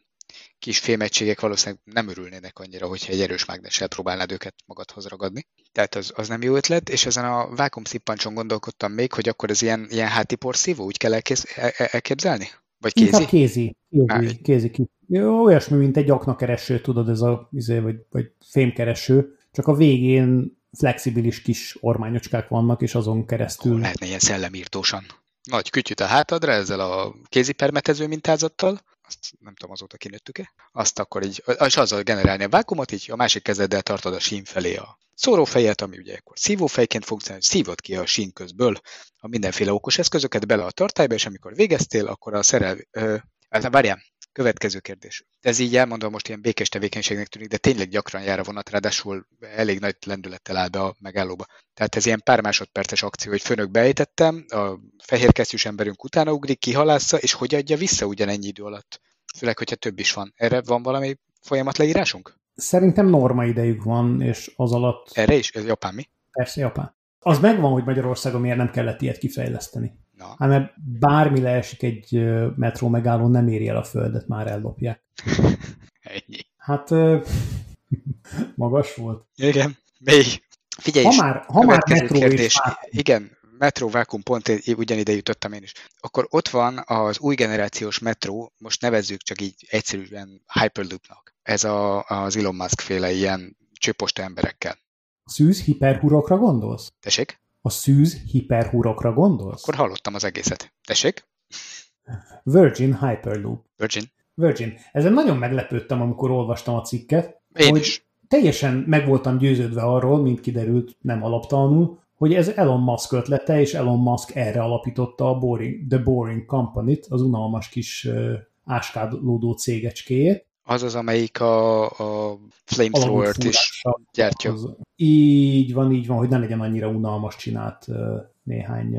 Speaker 1: kis fémegységek valószínűleg nem örülnének annyira, hogyha egy erős mágnessel próbálnád őket magadhoz ragadni. Tehát az, az nem jó ötlet, és ezen a vákum szippancson gondolkodtam még, hogy akkor ez ilyen, ilyen háti porszívó, úgy kell elkéz, el, elképzelni? Vagy kézi?
Speaker 2: Inkább kézi. Kézi, kézi, kézi. Jó, olyasmi, mint egy aknakereső, tudod, ez a, izé, vagy, vagy fémkereső, csak a végén flexibilis kis ormányocskák vannak, és azon keresztül... Ó,
Speaker 1: lehetne ilyen szellemírtósan. Nagy kütyüt a hátadra ezzel a kézipermetező mintázattal, azt nem tudom azóta kinőttük-e, azt akkor így, és azzal generálni a vákumot, így a másik kezeddel tartod a sín felé a szórófejet, ami ugye akkor szívófejként funkcionál, szívod ki a sín közből a mindenféle okos eszközöket bele a tartályba, és amikor végeztél, akkor a szerel... Ö, hát várjál, Következő kérdés. Ez így elmondom most ilyen békés tevékenységnek tűnik, de tényleg gyakran jár a vonat, ráadásul elég nagy lendülettel áll be a megállóba. Tehát ez ilyen pár másodperces akció, hogy fönök beejtettem, a fehér kesztyűs emberünk utána ugrik, kihalásza, és hogy adja vissza ugyanennyi idő alatt. Főleg, hogyha több is van. Erre van valami folyamat leírásunk?
Speaker 2: Szerintem norma idejük van, és az alatt...
Speaker 1: Erre is? Ez Japán mi?
Speaker 2: Persze, Japán. Az megvan, hogy Magyarországon miért nem kellett ilyet kifejleszteni. Na. Hát mert bármi leesik egy metró megálló, nem éri el a földet, már ellopják.
Speaker 1: Ennyi.
Speaker 2: Hát magas volt.
Speaker 1: Igen, mély. Figyelj
Speaker 2: ha már, ha már metró
Speaker 1: kérdés. Igen, metró vákum pont ugyanide jutottam én is. Akkor ott van az új generációs metró, most nevezzük csak így egyszerűen Hyperloopnak. Ez a, az Elon Musk féle ilyen csőposta emberekkel.
Speaker 2: Szűz hiperhurokra gondolsz?
Speaker 1: Tessék?
Speaker 2: A szűz hiperhurokra gondolsz?
Speaker 1: Akkor hallottam az egészet. Tessék?
Speaker 2: Virgin Hyperloop.
Speaker 1: Virgin?
Speaker 2: Virgin. Ezen nagyon meglepődtem, amikor olvastam a cikket.
Speaker 1: Én hogy is.
Speaker 2: Teljesen meg voltam győződve arról, mint kiderült, nem alaptalanul, hogy ez Elon Musk ötlete, és Elon Musk erre alapította a Boring, The Boring Company-t, az unalmas kis uh, áskádlódó cégecskéjét.
Speaker 1: Az az, amelyik a, a flamethrower-t is gyártja. Az,
Speaker 2: így van, így van, hogy ne legyen annyira unalmas csinált néhány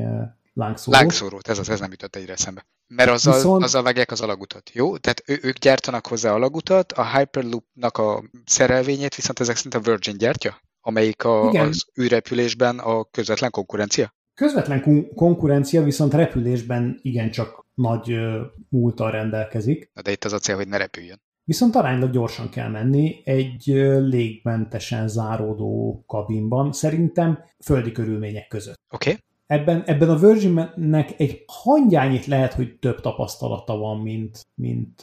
Speaker 2: lángszórót.
Speaker 1: Lángszórót, ez az, ez nem jutott egyre eszembe. Mert azzal, Viszont... azzal vágják az alagutat, jó? Tehát ő, ők gyártanak hozzá alagutat, a Hyperloop-nak a szerelvényét viszont ezek szerint a Virgin gyártja? Amelyik a, az űrrepülésben a közvetlen konkurencia?
Speaker 2: Közvetlen kon- konkurencia, viszont repülésben igencsak nagy múltal rendelkezik.
Speaker 1: Na de itt az a cél, hogy ne repüljön.
Speaker 2: Viszont aránylag gyorsan kell menni egy légmentesen záródó kabinban, szerintem földi körülmények között.
Speaker 1: Oké. Okay.
Speaker 2: Ebben, ebben a Virginnek egy hangyányit lehet, hogy több tapasztalata van, mint, mint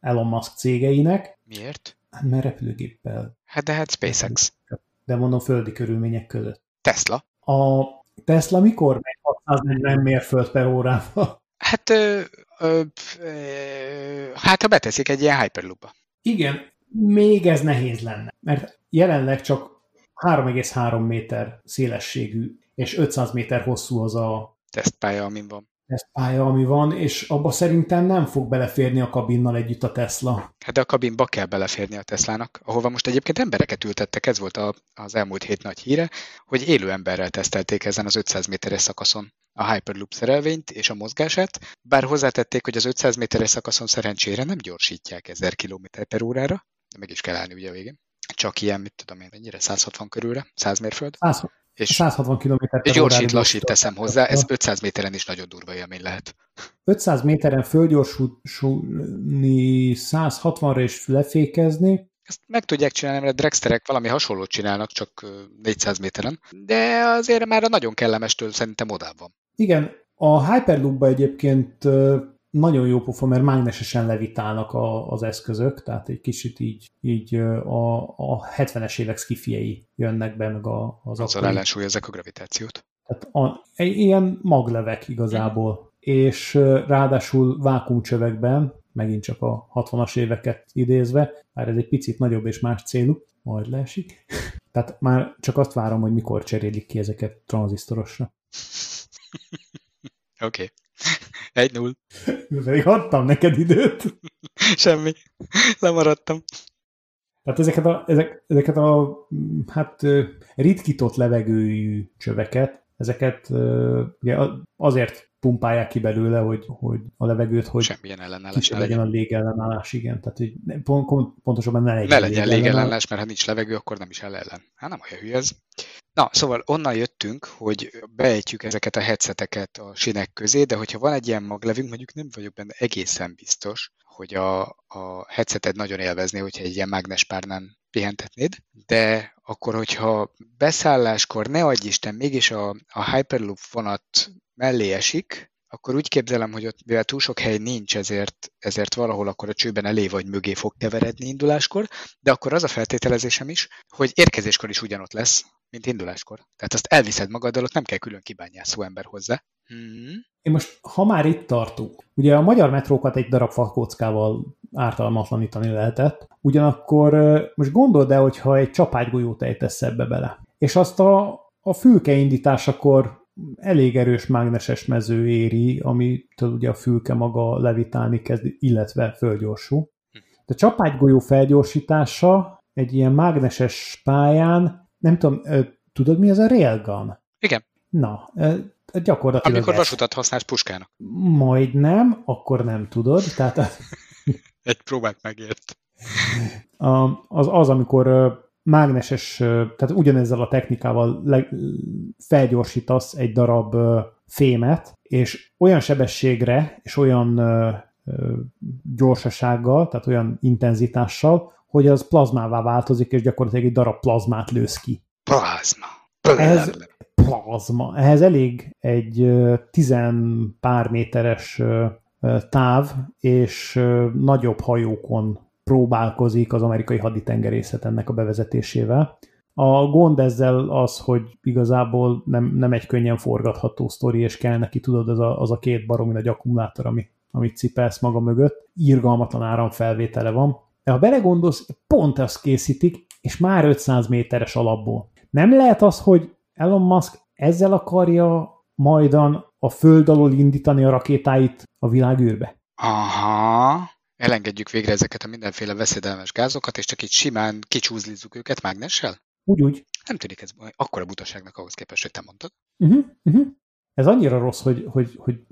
Speaker 2: Elon Musk cégeinek.
Speaker 1: Miért?
Speaker 2: Hát mert repülőgéppel.
Speaker 1: Hát de hát SpaceX.
Speaker 2: De mondom földi körülmények között.
Speaker 1: Tesla.
Speaker 2: A Tesla mikor megy 640 mérföld per órával?
Speaker 1: Hát, ö, ö, ö, hát ha beteszik egy ilyen Hyperloop-ba.
Speaker 2: Igen, még ez nehéz lenne, mert jelenleg csak 3,3 méter szélességű és 500 méter hosszú az a
Speaker 1: tesztpálya, amin van.
Speaker 2: Tesztpálya, ami van, és abba szerintem nem fog beleférni a kabinnal együtt a Tesla.
Speaker 1: Hát de a kabinba kell beleférni a Teslának, ahova most egyébként embereket ültettek, ez volt a, az elmúlt hét nagy híre, hogy élő emberrel tesztelték ezen az 500 méteres szakaszon a Hyperloop szerelvényt és a mozgását, bár hozzátették, hogy az 500 méteres szakaszon szerencsére nem gyorsítják 1000 km per órára, de meg is kell állni ugye a végén. Csak ilyen, mit tudom én, ennyire 160 körülre, 100 mérföld. 100,
Speaker 2: és 160 km
Speaker 1: És gyorsít, lassít teszem hozzá, ez 500 méteren is nagyon durva élmény lehet.
Speaker 2: 500 méteren földgyorsulni 160-ra és lefékezni.
Speaker 1: Ezt meg tudják csinálni, mert a dragsterek valami hasonlót csinálnak, csak 400 méteren, de azért már a nagyon kellemestől szerintem odább van.
Speaker 2: Igen, a hyperloop egyébként nagyon jó pofa, mert mágnesesen levitálnak a, az eszközök, tehát egy kicsit így, így a, a 70-es évek skifiei jönnek be, meg a,
Speaker 1: az Azzal akkori... ezek a gravitációt.
Speaker 2: Tehát a, ilyen maglevek igazából, mm. és ráadásul vákumcsövekben, megint csak a 60-as éveket idézve, már ez egy picit nagyobb és más célú, majd leesik. Tehát már csak azt várom, hogy mikor cserélik ki ezeket tranzisztorosra.
Speaker 1: Oké. Okay. Egy null.
Speaker 2: Pedig adtam neked időt.
Speaker 1: Semmi. Lemaradtam.
Speaker 2: Tehát ezeket a, ezek, ezeket a hát ritkított levegőjű csöveket, ezeket ugye azért pumpálják ki belőle, hogy, hogy a levegőt, hogy
Speaker 1: Semmilyen ellenállás
Speaker 2: legyen, legyen a légellenállás, igen. Tehát, hogy pont, pontosabban ne legyen
Speaker 1: Ne legyen légellenállás, mert ha nincs levegő, akkor nem is el ellen. Hát nem olyan hülye ez. Na, szóval onnan jöttünk, hogy beejtjük ezeket a headseteket a sinek közé, de hogyha van egy ilyen maglevünk, mondjuk nem vagyok benne egészen biztos, hogy a, a headseted nagyon élvezné, hogyha egy ilyen mágnespárnán pihentetnéd, de akkor, hogyha beszálláskor, ne adj Isten, mégis a, a Hyperloop vonat mellé esik, akkor úgy képzelem, hogy ott, mivel túl sok hely nincs, ezért, ezért valahol akkor a csőben elé vagy mögé fog keveredni induláskor, de akkor az a feltételezésem is, hogy érkezéskor is ugyanott lesz, mint induláskor. Tehát azt elviszed magaddal, ott nem kell külön kibányászó ember hozzá.
Speaker 2: Hmm. Én most, ha már itt tartunk, ugye a magyar metrókat egy darab falkockával ártalmatlanítani lehetett, ugyanakkor most gondold el, hogyha egy csapágygolyót ejtesz ebbe bele, és azt a, a fülke indításakor elég erős mágneses mező éri, ami ugye a fülke maga levitálni kezd, illetve fölgyorsul. De csapágygolyó felgyorsítása egy ilyen mágneses pályán, nem tudom, tudod mi ez a railgun?
Speaker 1: Igen.
Speaker 2: Na, gyakorlatilag
Speaker 1: Amikor vasutat használsz puskának.
Speaker 2: Majdnem, akkor nem tudod. Tehát
Speaker 1: egy próbát megért.
Speaker 2: Az az, amikor mágneses, tehát ugyanezzel a technikával felgyorsítasz egy darab fémet, és olyan sebességre, és olyan gyorsasággal, tehát olyan intenzitással, hogy az plazmává változik, és gyakorlatilag egy darab plazmát lősz ki.
Speaker 1: Plazma.
Speaker 2: Ez plazma. Ehhez elég egy tizen pár méteres táv, és nagyobb hajókon próbálkozik az amerikai haditengerészet ennek a bevezetésével. A gond ezzel az, hogy igazából nem, nem egy könnyen forgatható sztori, és kell neki, tudod, az a, az a két baromi nagy akkumulátor, ami, amit cipelsz maga mögött. Írgalmatlan áramfelvétele van. De ha belegondolsz, pont azt készítik, és már 500 méteres alapból. Nem lehet az, hogy Elon Musk ezzel akarja majdan a föld alól indítani a rakétáit a világűrbe?
Speaker 1: Aha, elengedjük végre ezeket a mindenféle veszedelmes gázokat, és csak így simán kicsúzlizzuk őket mágnessel?
Speaker 2: Úgy, úgy.
Speaker 1: Nem tűnik ez akkora butaságnak ahhoz képest, hogy te mondtad.
Speaker 2: Uh-huh, uh-huh. Ez annyira rossz, hogy, hogy, hogy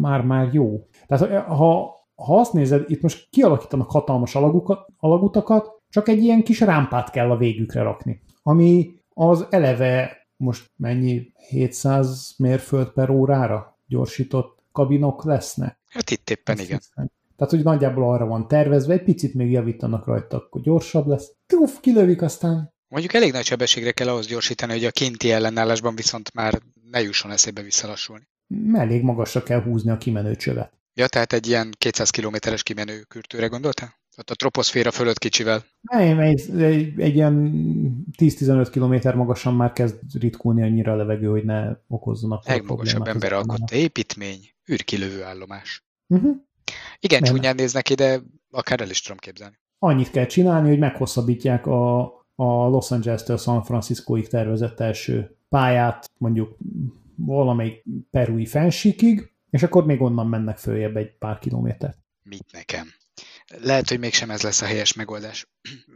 Speaker 2: már-már jó. Tehát ha, ha azt nézed, itt most kialakítanak hatalmas alagukat, alagutakat, csak egy ilyen kis rámpát kell a végükre rakni, ami az eleve most mennyi 700 mérföld per órára gyorsított kabinok lesznek.
Speaker 1: Hát itt éppen Ezt igen. Hiszem.
Speaker 2: Tehát, hogy nagyjából arra van tervezve, egy picit még javítanak rajta, akkor gyorsabb lesz. Tuff, kilövik aztán.
Speaker 1: Mondjuk elég nagy sebességre kell ahhoz gyorsítani, hogy a kinti ellenállásban viszont már ne jusson eszébe visszalassulni.
Speaker 2: Elég magasra kell húzni a kimenő csövet.
Speaker 1: Ja, tehát egy ilyen 200 kilométeres kimenő kürtőre gondoltál? Ott a troposzféra fölött kicsivel.
Speaker 2: Nem, egy, egy, egy ilyen 10-15 kilométer magasan már kezd ritkulni annyira a levegő, hogy ne okozzanak.
Speaker 1: Legmagasabb ember alkotta építmény, űrkilövő állomás. Uh-huh. Igen, Nem. csúnyán néznek ide, akár el is tudom képzelni.
Speaker 2: annyit kell csinálni, hogy meghosszabbítják a, a Los Angeles-től San Franciscoig tervezett első pályát, mondjuk valamelyik perui fensíkig, és akkor még onnan mennek följebb egy pár kilométert.
Speaker 1: Mit nekem? Lehet, hogy mégsem ez lesz a helyes megoldás.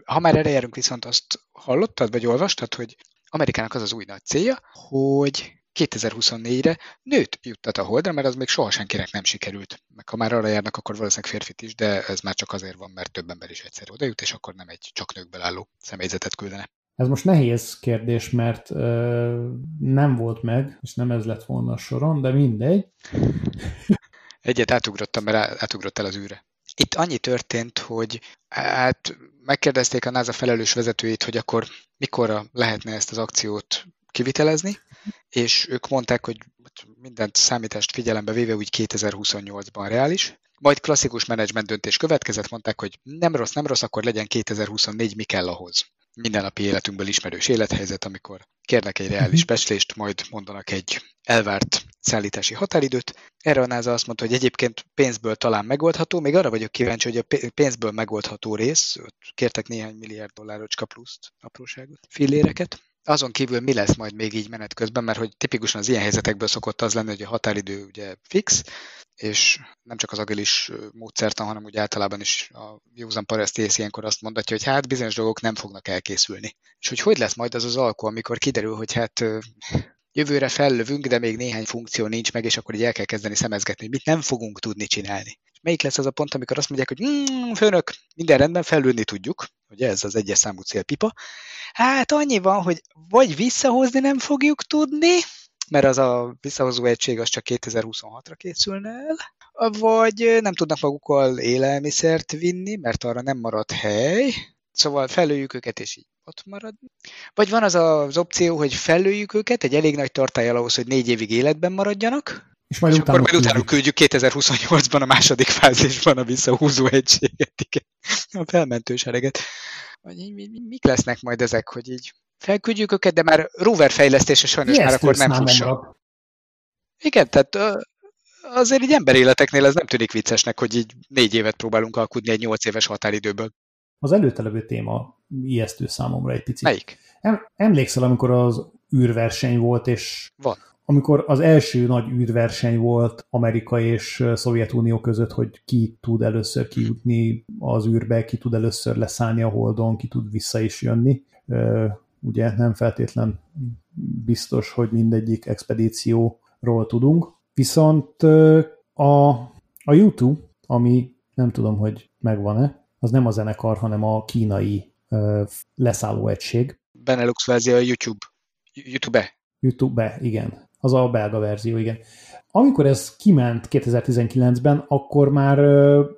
Speaker 1: Ha már erre járunk, viszont azt hallottad, vagy olvastad, hogy Amerikának az az új nagy célja, hogy 2024-re nőt juttat a Holdra, mert az még soha senkinek nem sikerült. Meg ha már arra járnak, akkor valószínűleg férfit is, de ez már csak azért van, mert több ember is egyszer oda jut, és akkor nem egy csak nőkből álló személyzetet küldene.
Speaker 2: Ez most nehéz kérdés, mert ö, nem volt meg, és nem ez lett volna a soron, de mindegy.
Speaker 1: Egyet átugrottam, mert átugrott el az űre. Itt annyi történt, hogy hát megkérdezték a NASA felelős vezetőjét, hogy akkor mikorra lehetne ezt az akciót kivitelezni, és ők mondták, hogy mindent számítást figyelembe véve úgy 2028-ban reális. Majd klasszikus menedzsment döntés következett, mondták, hogy nem rossz, nem rossz, akkor legyen 2024, mi kell ahhoz mindennapi életünkből ismerős élethelyzet, amikor kérnek egy reális mhm. becslést, majd mondanak egy elvárt szállítási határidőt. Erre a NASA azt mondta, hogy egyébként pénzből talán megoldható, még arra vagyok kíváncsi, hogy a pénzből megoldható rész, kértek néhány milliárd dollárocska pluszt, apróságot, filléreket, azon kívül mi lesz majd még így menet közben, mert hogy tipikusan az ilyen helyzetekből szokott az lenni, hogy a határidő ugye fix, és nem csak az agilis módszertan, hanem úgy általában is a józan parasztész ilyenkor azt mondatja, hogy hát bizonyos dolgok nem fognak elkészülni. És hogy hogy lesz majd az az alkó, amikor kiderül, hogy hát jövőre fellövünk, de még néhány funkció nincs meg, és akkor így el kell kezdeni szemezgetni, hogy mit nem fogunk tudni csinálni. Melyik lesz az a pont, amikor azt mondják, hogy mm, főnök, minden rendben, fellőni tudjuk, ugye ez az egyes számú célpipa. Hát annyi van, hogy vagy visszahozni nem fogjuk tudni, mert az a visszahozó egység az csak 2026-ra készülne el, vagy nem tudnak magukkal élelmiszert vinni, mert arra nem marad hely, szóval felőjük őket, és így ott marad. Vagy van az az opció, hogy felőjük őket egy elég nagy tartályal ahhoz, hogy négy évig életben maradjanak, és, majd és utána akkor majd utána küldjük 2028-ban a második fázisban a visszahúzó egységet, igen. a felmentő sereget. Vagy mik lesznek majd ezek, hogy így felküldjük őket, de már rover fejlesztése sajnos már akkor nem fusson. Igen, tehát azért így emberéleteknél ez nem tűnik viccesnek, hogy így négy évet próbálunk alkudni egy nyolc éves határidőből.
Speaker 2: Az előtte téma ijesztő számomra egy picit.
Speaker 1: Melyik?
Speaker 2: Em, emlékszel, amikor az űrverseny volt, és
Speaker 1: Van.
Speaker 2: Amikor az első nagy űrverseny volt Amerika és Szovjetunió között, hogy ki tud először kijutni az űrbe, ki tud először leszállni a holdon, ki tud vissza is jönni. Ugye nem feltétlen biztos, hogy mindegyik expedícióról tudunk. Viszont a, a YouTube, ami nem tudom, hogy megvan-e, az nem a zenekar, hanem a kínai uh, leszálló egység.
Speaker 1: Benelux verzió a YouTube. YouTube-e?
Speaker 2: YouTube-e, igen. Az a belga verzió, igen. Amikor ez kiment 2019-ben, akkor már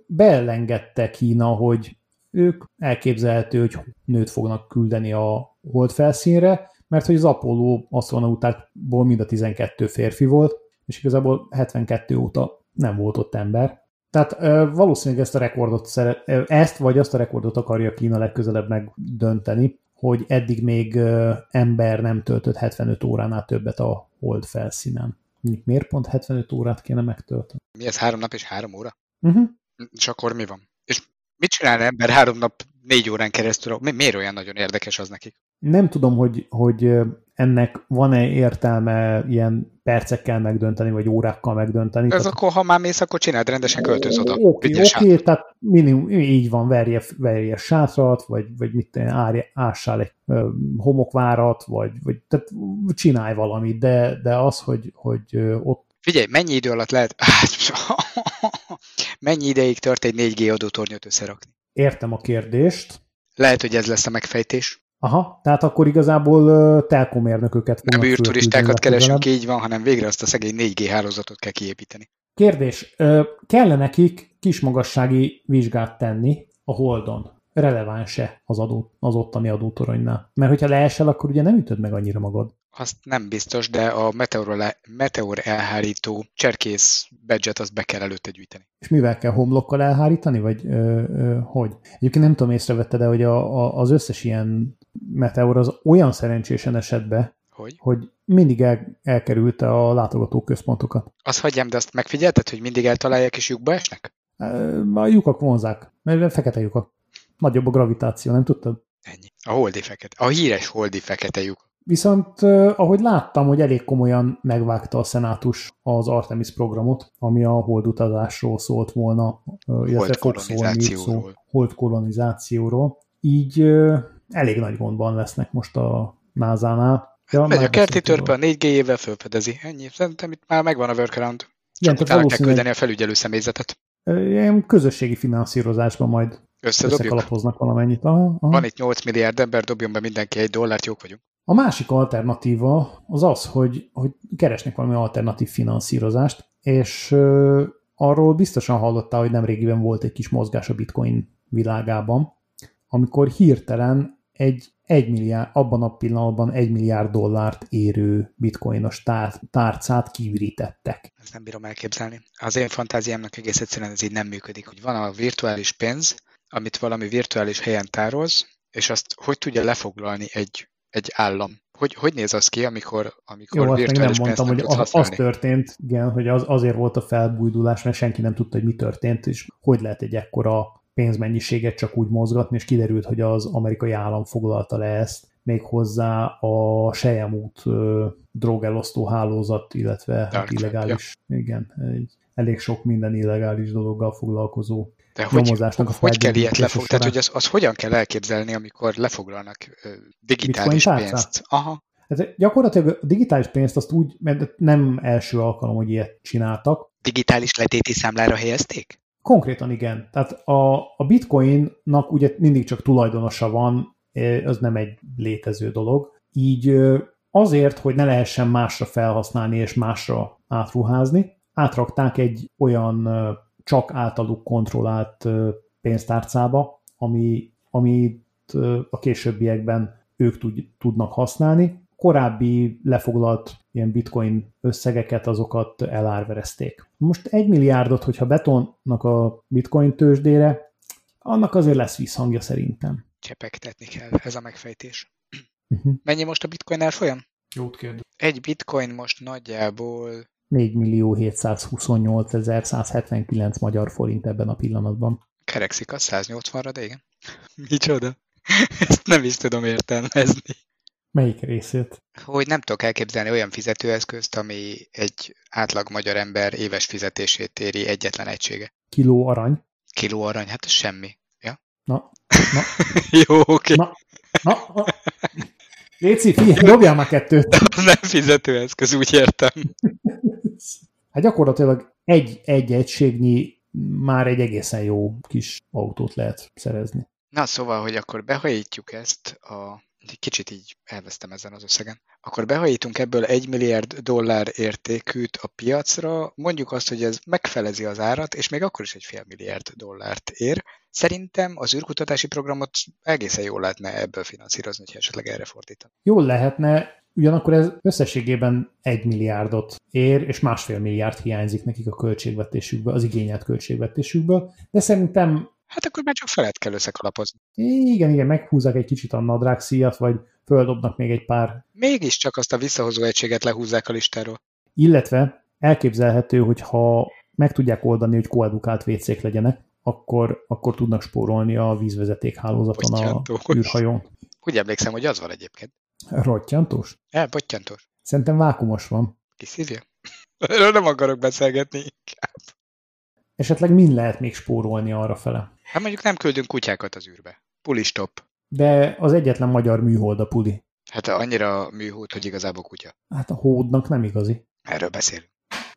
Speaker 2: beelengedte Kína, hogy ők elképzelhető, hogy nőt fognak küldeni a hold felszínre, mert hogy az Apollo asztronautákból mind a 12 férfi volt, és igazából 72 óta nem volt ott ember. Tehát valószínűleg ezt a rekordot szeret, ezt vagy azt a rekordot akarja Kína legközelebb megdönteni, hogy eddig még ember nem töltött 75 óránál többet a hold felszínen. Miért pont 75 órát kéne megtölteni?
Speaker 1: Mi ez három nap és három óra? Uh-huh. És akkor mi van? És mit csinál ember három nap, négy órán keresztül? Mi, miért olyan nagyon érdekes az nekik?
Speaker 2: Nem tudom, hogy, hogy ennek van-e értelme ilyen percekkel megdönteni, vagy órákkal megdönteni.
Speaker 1: Ez tehát... akkor, ha már mész, akkor csináld rendesen, költöz oda.
Speaker 2: Oké, okay, okay, tehát minimum, így van, verje, verje sátrat, vagy, vagy mit tenni, ássál egy ö, homokvárat, vagy, vagy tehát csinálj valamit, de, de az, hogy, hogy ott
Speaker 1: Figyelj, mennyi idő alatt lehet, mennyi ideig tart egy 4G adótornyot összerakni?
Speaker 2: Értem a kérdést.
Speaker 1: Lehet, hogy ez lesz a megfejtés.
Speaker 2: Aha, tehát akkor igazából uh, telkomérnököket
Speaker 1: Nem űrturistákat keresünk, így van, hanem végre azt a szegény 4G hálózatot kell kiépíteni.
Speaker 2: Kérdés, uh, kell nekik kismagassági vizsgát tenni a Holdon? Releváns-e az, adó, az ottani adótoronynál? Mert hogyha leesel, akkor ugye nem ütöd meg annyira magad.
Speaker 1: Azt nem biztos, de a meteor, meteor elhárító cserkész badge azt be kell előtte gyűjteni.
Speaker 2: És mivel kell homlokkal elhárítani, vagy ö, ö, hogy? Egyébként nem tudom, észrevette, de hogy a, a, az összes ilyen Meteor az olyan szerencsésen esett be,
Speaker 1: hogy,
Speaker 2: hogy mindig el, elkerülte a látogató központokat.
Speaker 1: Azt hagyjam, de azt megfigyelted, hogy mindig eltalálják és lyukba esnek?
Speaker 2: A lyukak vonzák, mert fekete lyukak. Nagyobb a gravitáció, nem tudtad?
Speaker 1: Ennyi. A holdi fekete. A híres holdi fekete lyuk.
Speaker 2: Viszont ahogy láttam, hogy elég komolyan megvágta a szenátus az Artemis programot, ami a holdutazásról szólt volna, illetve fog szólni szó, hold kolonizációról. Így elég nagy gondban lesznek most a NASA-nál.
Speaker 1: Ja, Megy a kerti törpe a 4G-jével fölfedezi. Ennyi. Szerintem itt már megvan a workaround. Csak Igen, utána kell küldeni a felügyelő személyzetet.
Speaker 2: Ilyen közösségi finanszírozásban majd összekalapoznak valamennyit. Aha,
Speaker 1: aha. Van itt 8 milliárd ember, dobjon be mindenki egy dollárt, jók vagyunk.
Speaker 2: A másik alternatíva az az, hogy, hogy keresnek valami alternatív finanszírozást, és uh, arról biztosan hallottál, hogy nemrégiben volt egy kis mozgás a bitcoin világában, amikor hirtelen egy egy milliárd, abban a pillanatban egy milliárd dollárt érő bitcoinos tár, tárcát kivirítettek.
Speaker 1: Ezt nem bírom elképzelni. Az én fantáziámnak egész egyszerűen ez így nem működik, hogy van a virtuális pénz, amit valami virtuális helyen tárolsz, és azt hogy tudja lefoglalni egy, egy állam? Hogy, hogy néz az ki, amikor, amikor
Speaker 2: Jó, virtuális nem mondtam, hogy az, az történt, igen, hogy az, azért volt a felbújdulás, mert senki nem tudta, hogy mi történt, és hogy lehet egy ekkora pénzmennyiséget csak úgy mozgatni, és kiderült, hogy az amerikai állam foglalta le ezt, még hozzá a Sejemút drogelosztó hálózat, illetve hát illegális, ja. igen, egy elég sok minden illegális dologgal foglalkozó
Speaker 1: de hogy, a hogy kell ilyet lefoglalni? Tehát, hogy az, az hogyan kell elképzelni, amikor lefoglalnak digitális pénzt? Aha.
Speaker 2: Hát gyakorlatilag a digitális pénzt azt úgy, mert nem első alkalom, hogy ilyet csináltak.
Speaker 1: Digitális letéti számlára helyezték?
Speaker 2: Konkrétan igen. Tehát a, a bitcoinnak ugye mindig csak tulajdonosa van, az nem egy létező dolog. Így azért, hogy ne lehessen másra felhasználni és másra átruházni, átrakták egy olyan csak általuk kontrollált pénztárcába, ami, amit a későbbiekben ők tud, tudnak használni. Korábbi lefoglalt ilyen bitcoin összegeket, azokat elárverezték. Most egy milliárdot, hogyha betonnak a bitcoin tőzsdére, annak azért lesz visszhangja szerintem.
Speaker 1: Csepegtetni kell, ez a megfejtés. Uh-huh. Mennyi most a bitcoin árfolyam?
Speaker 2: Jót kérdez.
Speaker 1: Egy bitcoin most nagyjából
Speaker 2: 4 millió 728 179 magyar forint ebben a pillanatban.
Speaker 1: Kerekszik a 180-ra, de igen. Micsoda? Ezt nem is tudom értelmezni.
Speaker 2: Melyik részét?
Speaker 1: Hogy nem tudok elképzelni olyan fizetőeszközt, ami egy átlag magyar ember éves fizetését éri egyetlen egysége.
Speaker 2: Kiló arany?
Speaker 1: Kiló arany, hát ez semmi. Ja?
Speaker 2: Na, na.
Speaker 1: Jó, oké. Okay.
Speaker 2: Na, na, na. Léci, figyelj, dobjál már kettőt.
Speaker 1: nem fizetőeszköz, úgy értem.
Speaker 2: Hát gyakorlatilag egy, egy egységnyi már egy egészen jó kis autót lehet szerezni.
Speaker 1: Na szóval, hogy akkor behajítjuk ezt a kicsit így elvesztem ezen az összegen. Akkor behajítunk ebből egy milliárd dollár értékűt a piacra, mondjuk azt, hogy ez megfelezi az árat, és még akkor is egy fél milliárd dollárt ér. Szerintem az űrkutatási programot egészen jól lehetne ebből finanszírozni, hogy esetleg erre fordítan.
Speaker 2: Jól lehetne, Ugyanakkor ez összességében egy milliárdot ér, és másfél milliárd hiányzik nekik a költségvetésükből, az igényelt költségvetésükből, de szerintem...
Speaker 1: Hát akkor már csak felett kell összekalapozni.
Speaker 2: Igen, igen, meghúzzák egy kicsit a nadrág szíjat, vagy földobnak még egy pár...
Speaker 1: Mégiscsak azt a visszahozó egységet lehúzzák a listáról.
Speaker 2: Illetve elképzelhető, hogy ha meg tudják oldani, hogy koedukált vécék legyenek, akkor, akkor tudnak spórolni a vízvezeték hálózaton a űrhajón.
Speaker 1: Úgy emlékszem, hogy az van egyébként.
Speaker 2: Rottyantós?
Speaker 1: El, bottyantós.
Speaker 2: Szerintem vákumos van.
Speaker 1: Kiszívja? Erről nem akarok beszélgetni inkább.
Speaker 2: Esetleg mind lehet még spórolni arra fele?
Speaker 1: Hát mondjuk nem küldünk kutyákat az űrbe. Puli stop.
Speaker 2: De az egyetlen magyar műhold a puli.
Speaker 1: Hát annyira műhold, hogy igazából kutya.
Speaker 2: Hát a hódnak nem igazi.
Speaker 1: Erről beszélünk.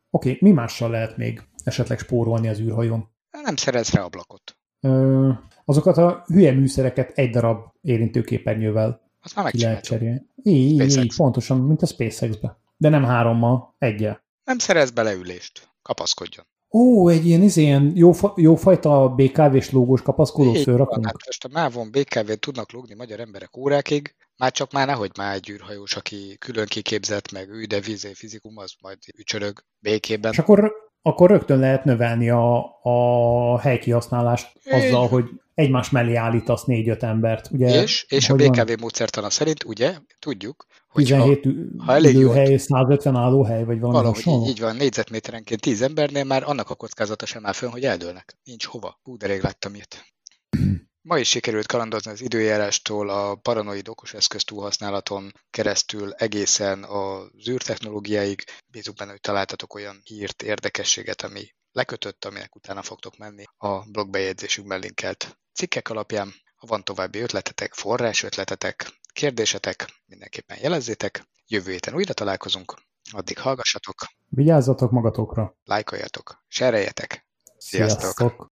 Speaker 2: Oké, mi mással lehet még esetleg spórolni az űrhajón?
Speaker 1: Nem szerez rá ablakot.
Speaker 2: Ö, azokat a hülye műszereket egy darab érintőképernyővel
Speaker 1: azt már ki lehet
Speaker 2: cserélni. Így, így, pontosan, mint a SpaceX-be. De nem hárommal, egyel.
Speaker 1: Nem szerez beleülést. Kapaszkodjon.
Speaker 2: Ó, egy ilyen, ez ilyen jó, jó fajta BKV-s lógós kapaszkodót fölrakunk. Hát
Speaker 1: most a Mávon BKV-t tudnak lógni magyar emberek órákig, már csak már nehogy már egy űrhajós, aki külön kiképzett, meg ő, de vizé fizikum, az majd ücsörög békében.
Speaker 2: És akkor, akkor rögtön lehet növelni a, a helykihasználást azzal, hogy egymás mellé állítasz négy-öt embert. Ugye,
Speaker 1: és, és a BKV van? módszertana szerint, ugye, tudjuk,
Speaker 2: hogy 17 ha, ha elég jó, hely, 150 állóhely, vagy valami
Speaker 1: Valahogy így, így van, négyzetméterenként 10 embernél már annak a kockázata sem áll fönn, hogy eldőlnek. Nincs hova. Hú, de rég láttam ilyet. Ma is sikerült kalandozni az időjárástól a paranoid okos eszköz túlhasználaton keresztül egészen az űrtechnológiáig. Bízunk benne, hogy találtatok olyan hírt, érdekességet, ami lekötött, aminek utána fogtok menni a blogbejegyzésünkben linkelt cikkek alapján. Ha van további ötletetek, forrás ötletetek, kérdésetek, mindenképpen jelezzétek. Jövő héten újra találkozunk. Addig hallgassatok.
Speaker 2: Vigyázzatok magatokra.
Speaker 1: Lájkoljatok, sereljetek. Sziasztok! Sziasztok.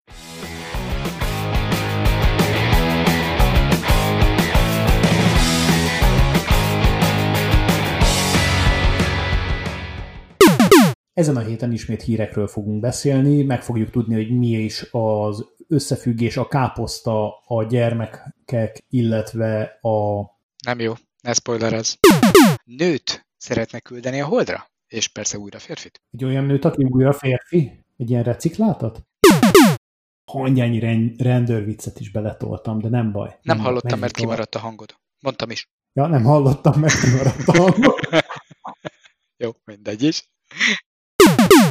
Speaker 2: Ezen a héten ismét hírekről fogunk beszélni, meg fogjuk tudni, hogy mi is az összefüggés a káposzta, a gyermekek, illetve a...
Speaker 1: Nem jó, ne spoilerez. Nőt szeretne küldeni a holdra? És persze újra férfit.
Speaker 2: Egy olyan nőt, aki újra férfi? Egy ilyen reciklátat? Hangyányi rendőrviccet is beletoltam, de nem baj.
Speaker 1: Nem, nem hallottam, mert tovább. kimaradt a hangod. Mondtam is.
Speaker 2: Ja, nem hallottam, mert kimaradt a hangod.
Speaker 1: Jó, mindegy is.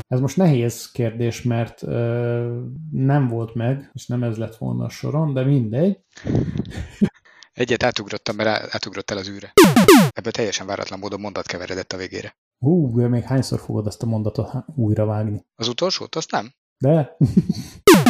Speaker 2: Ez most nehéz kérdés, mert ö, nem volt meg, és nem ez lett volna a soron, de mindegy.
Speaker 1: Egyet átugrottam, mert átugrott el az űre. Ebből teljesen váratlan módon mondat keveredett a végére.
Speaker 2: Hú, még hányszor fogod azt a mondatot újra vágni?
Speaker 1: Az utolsót? Azt nem.
Speaker 2: De.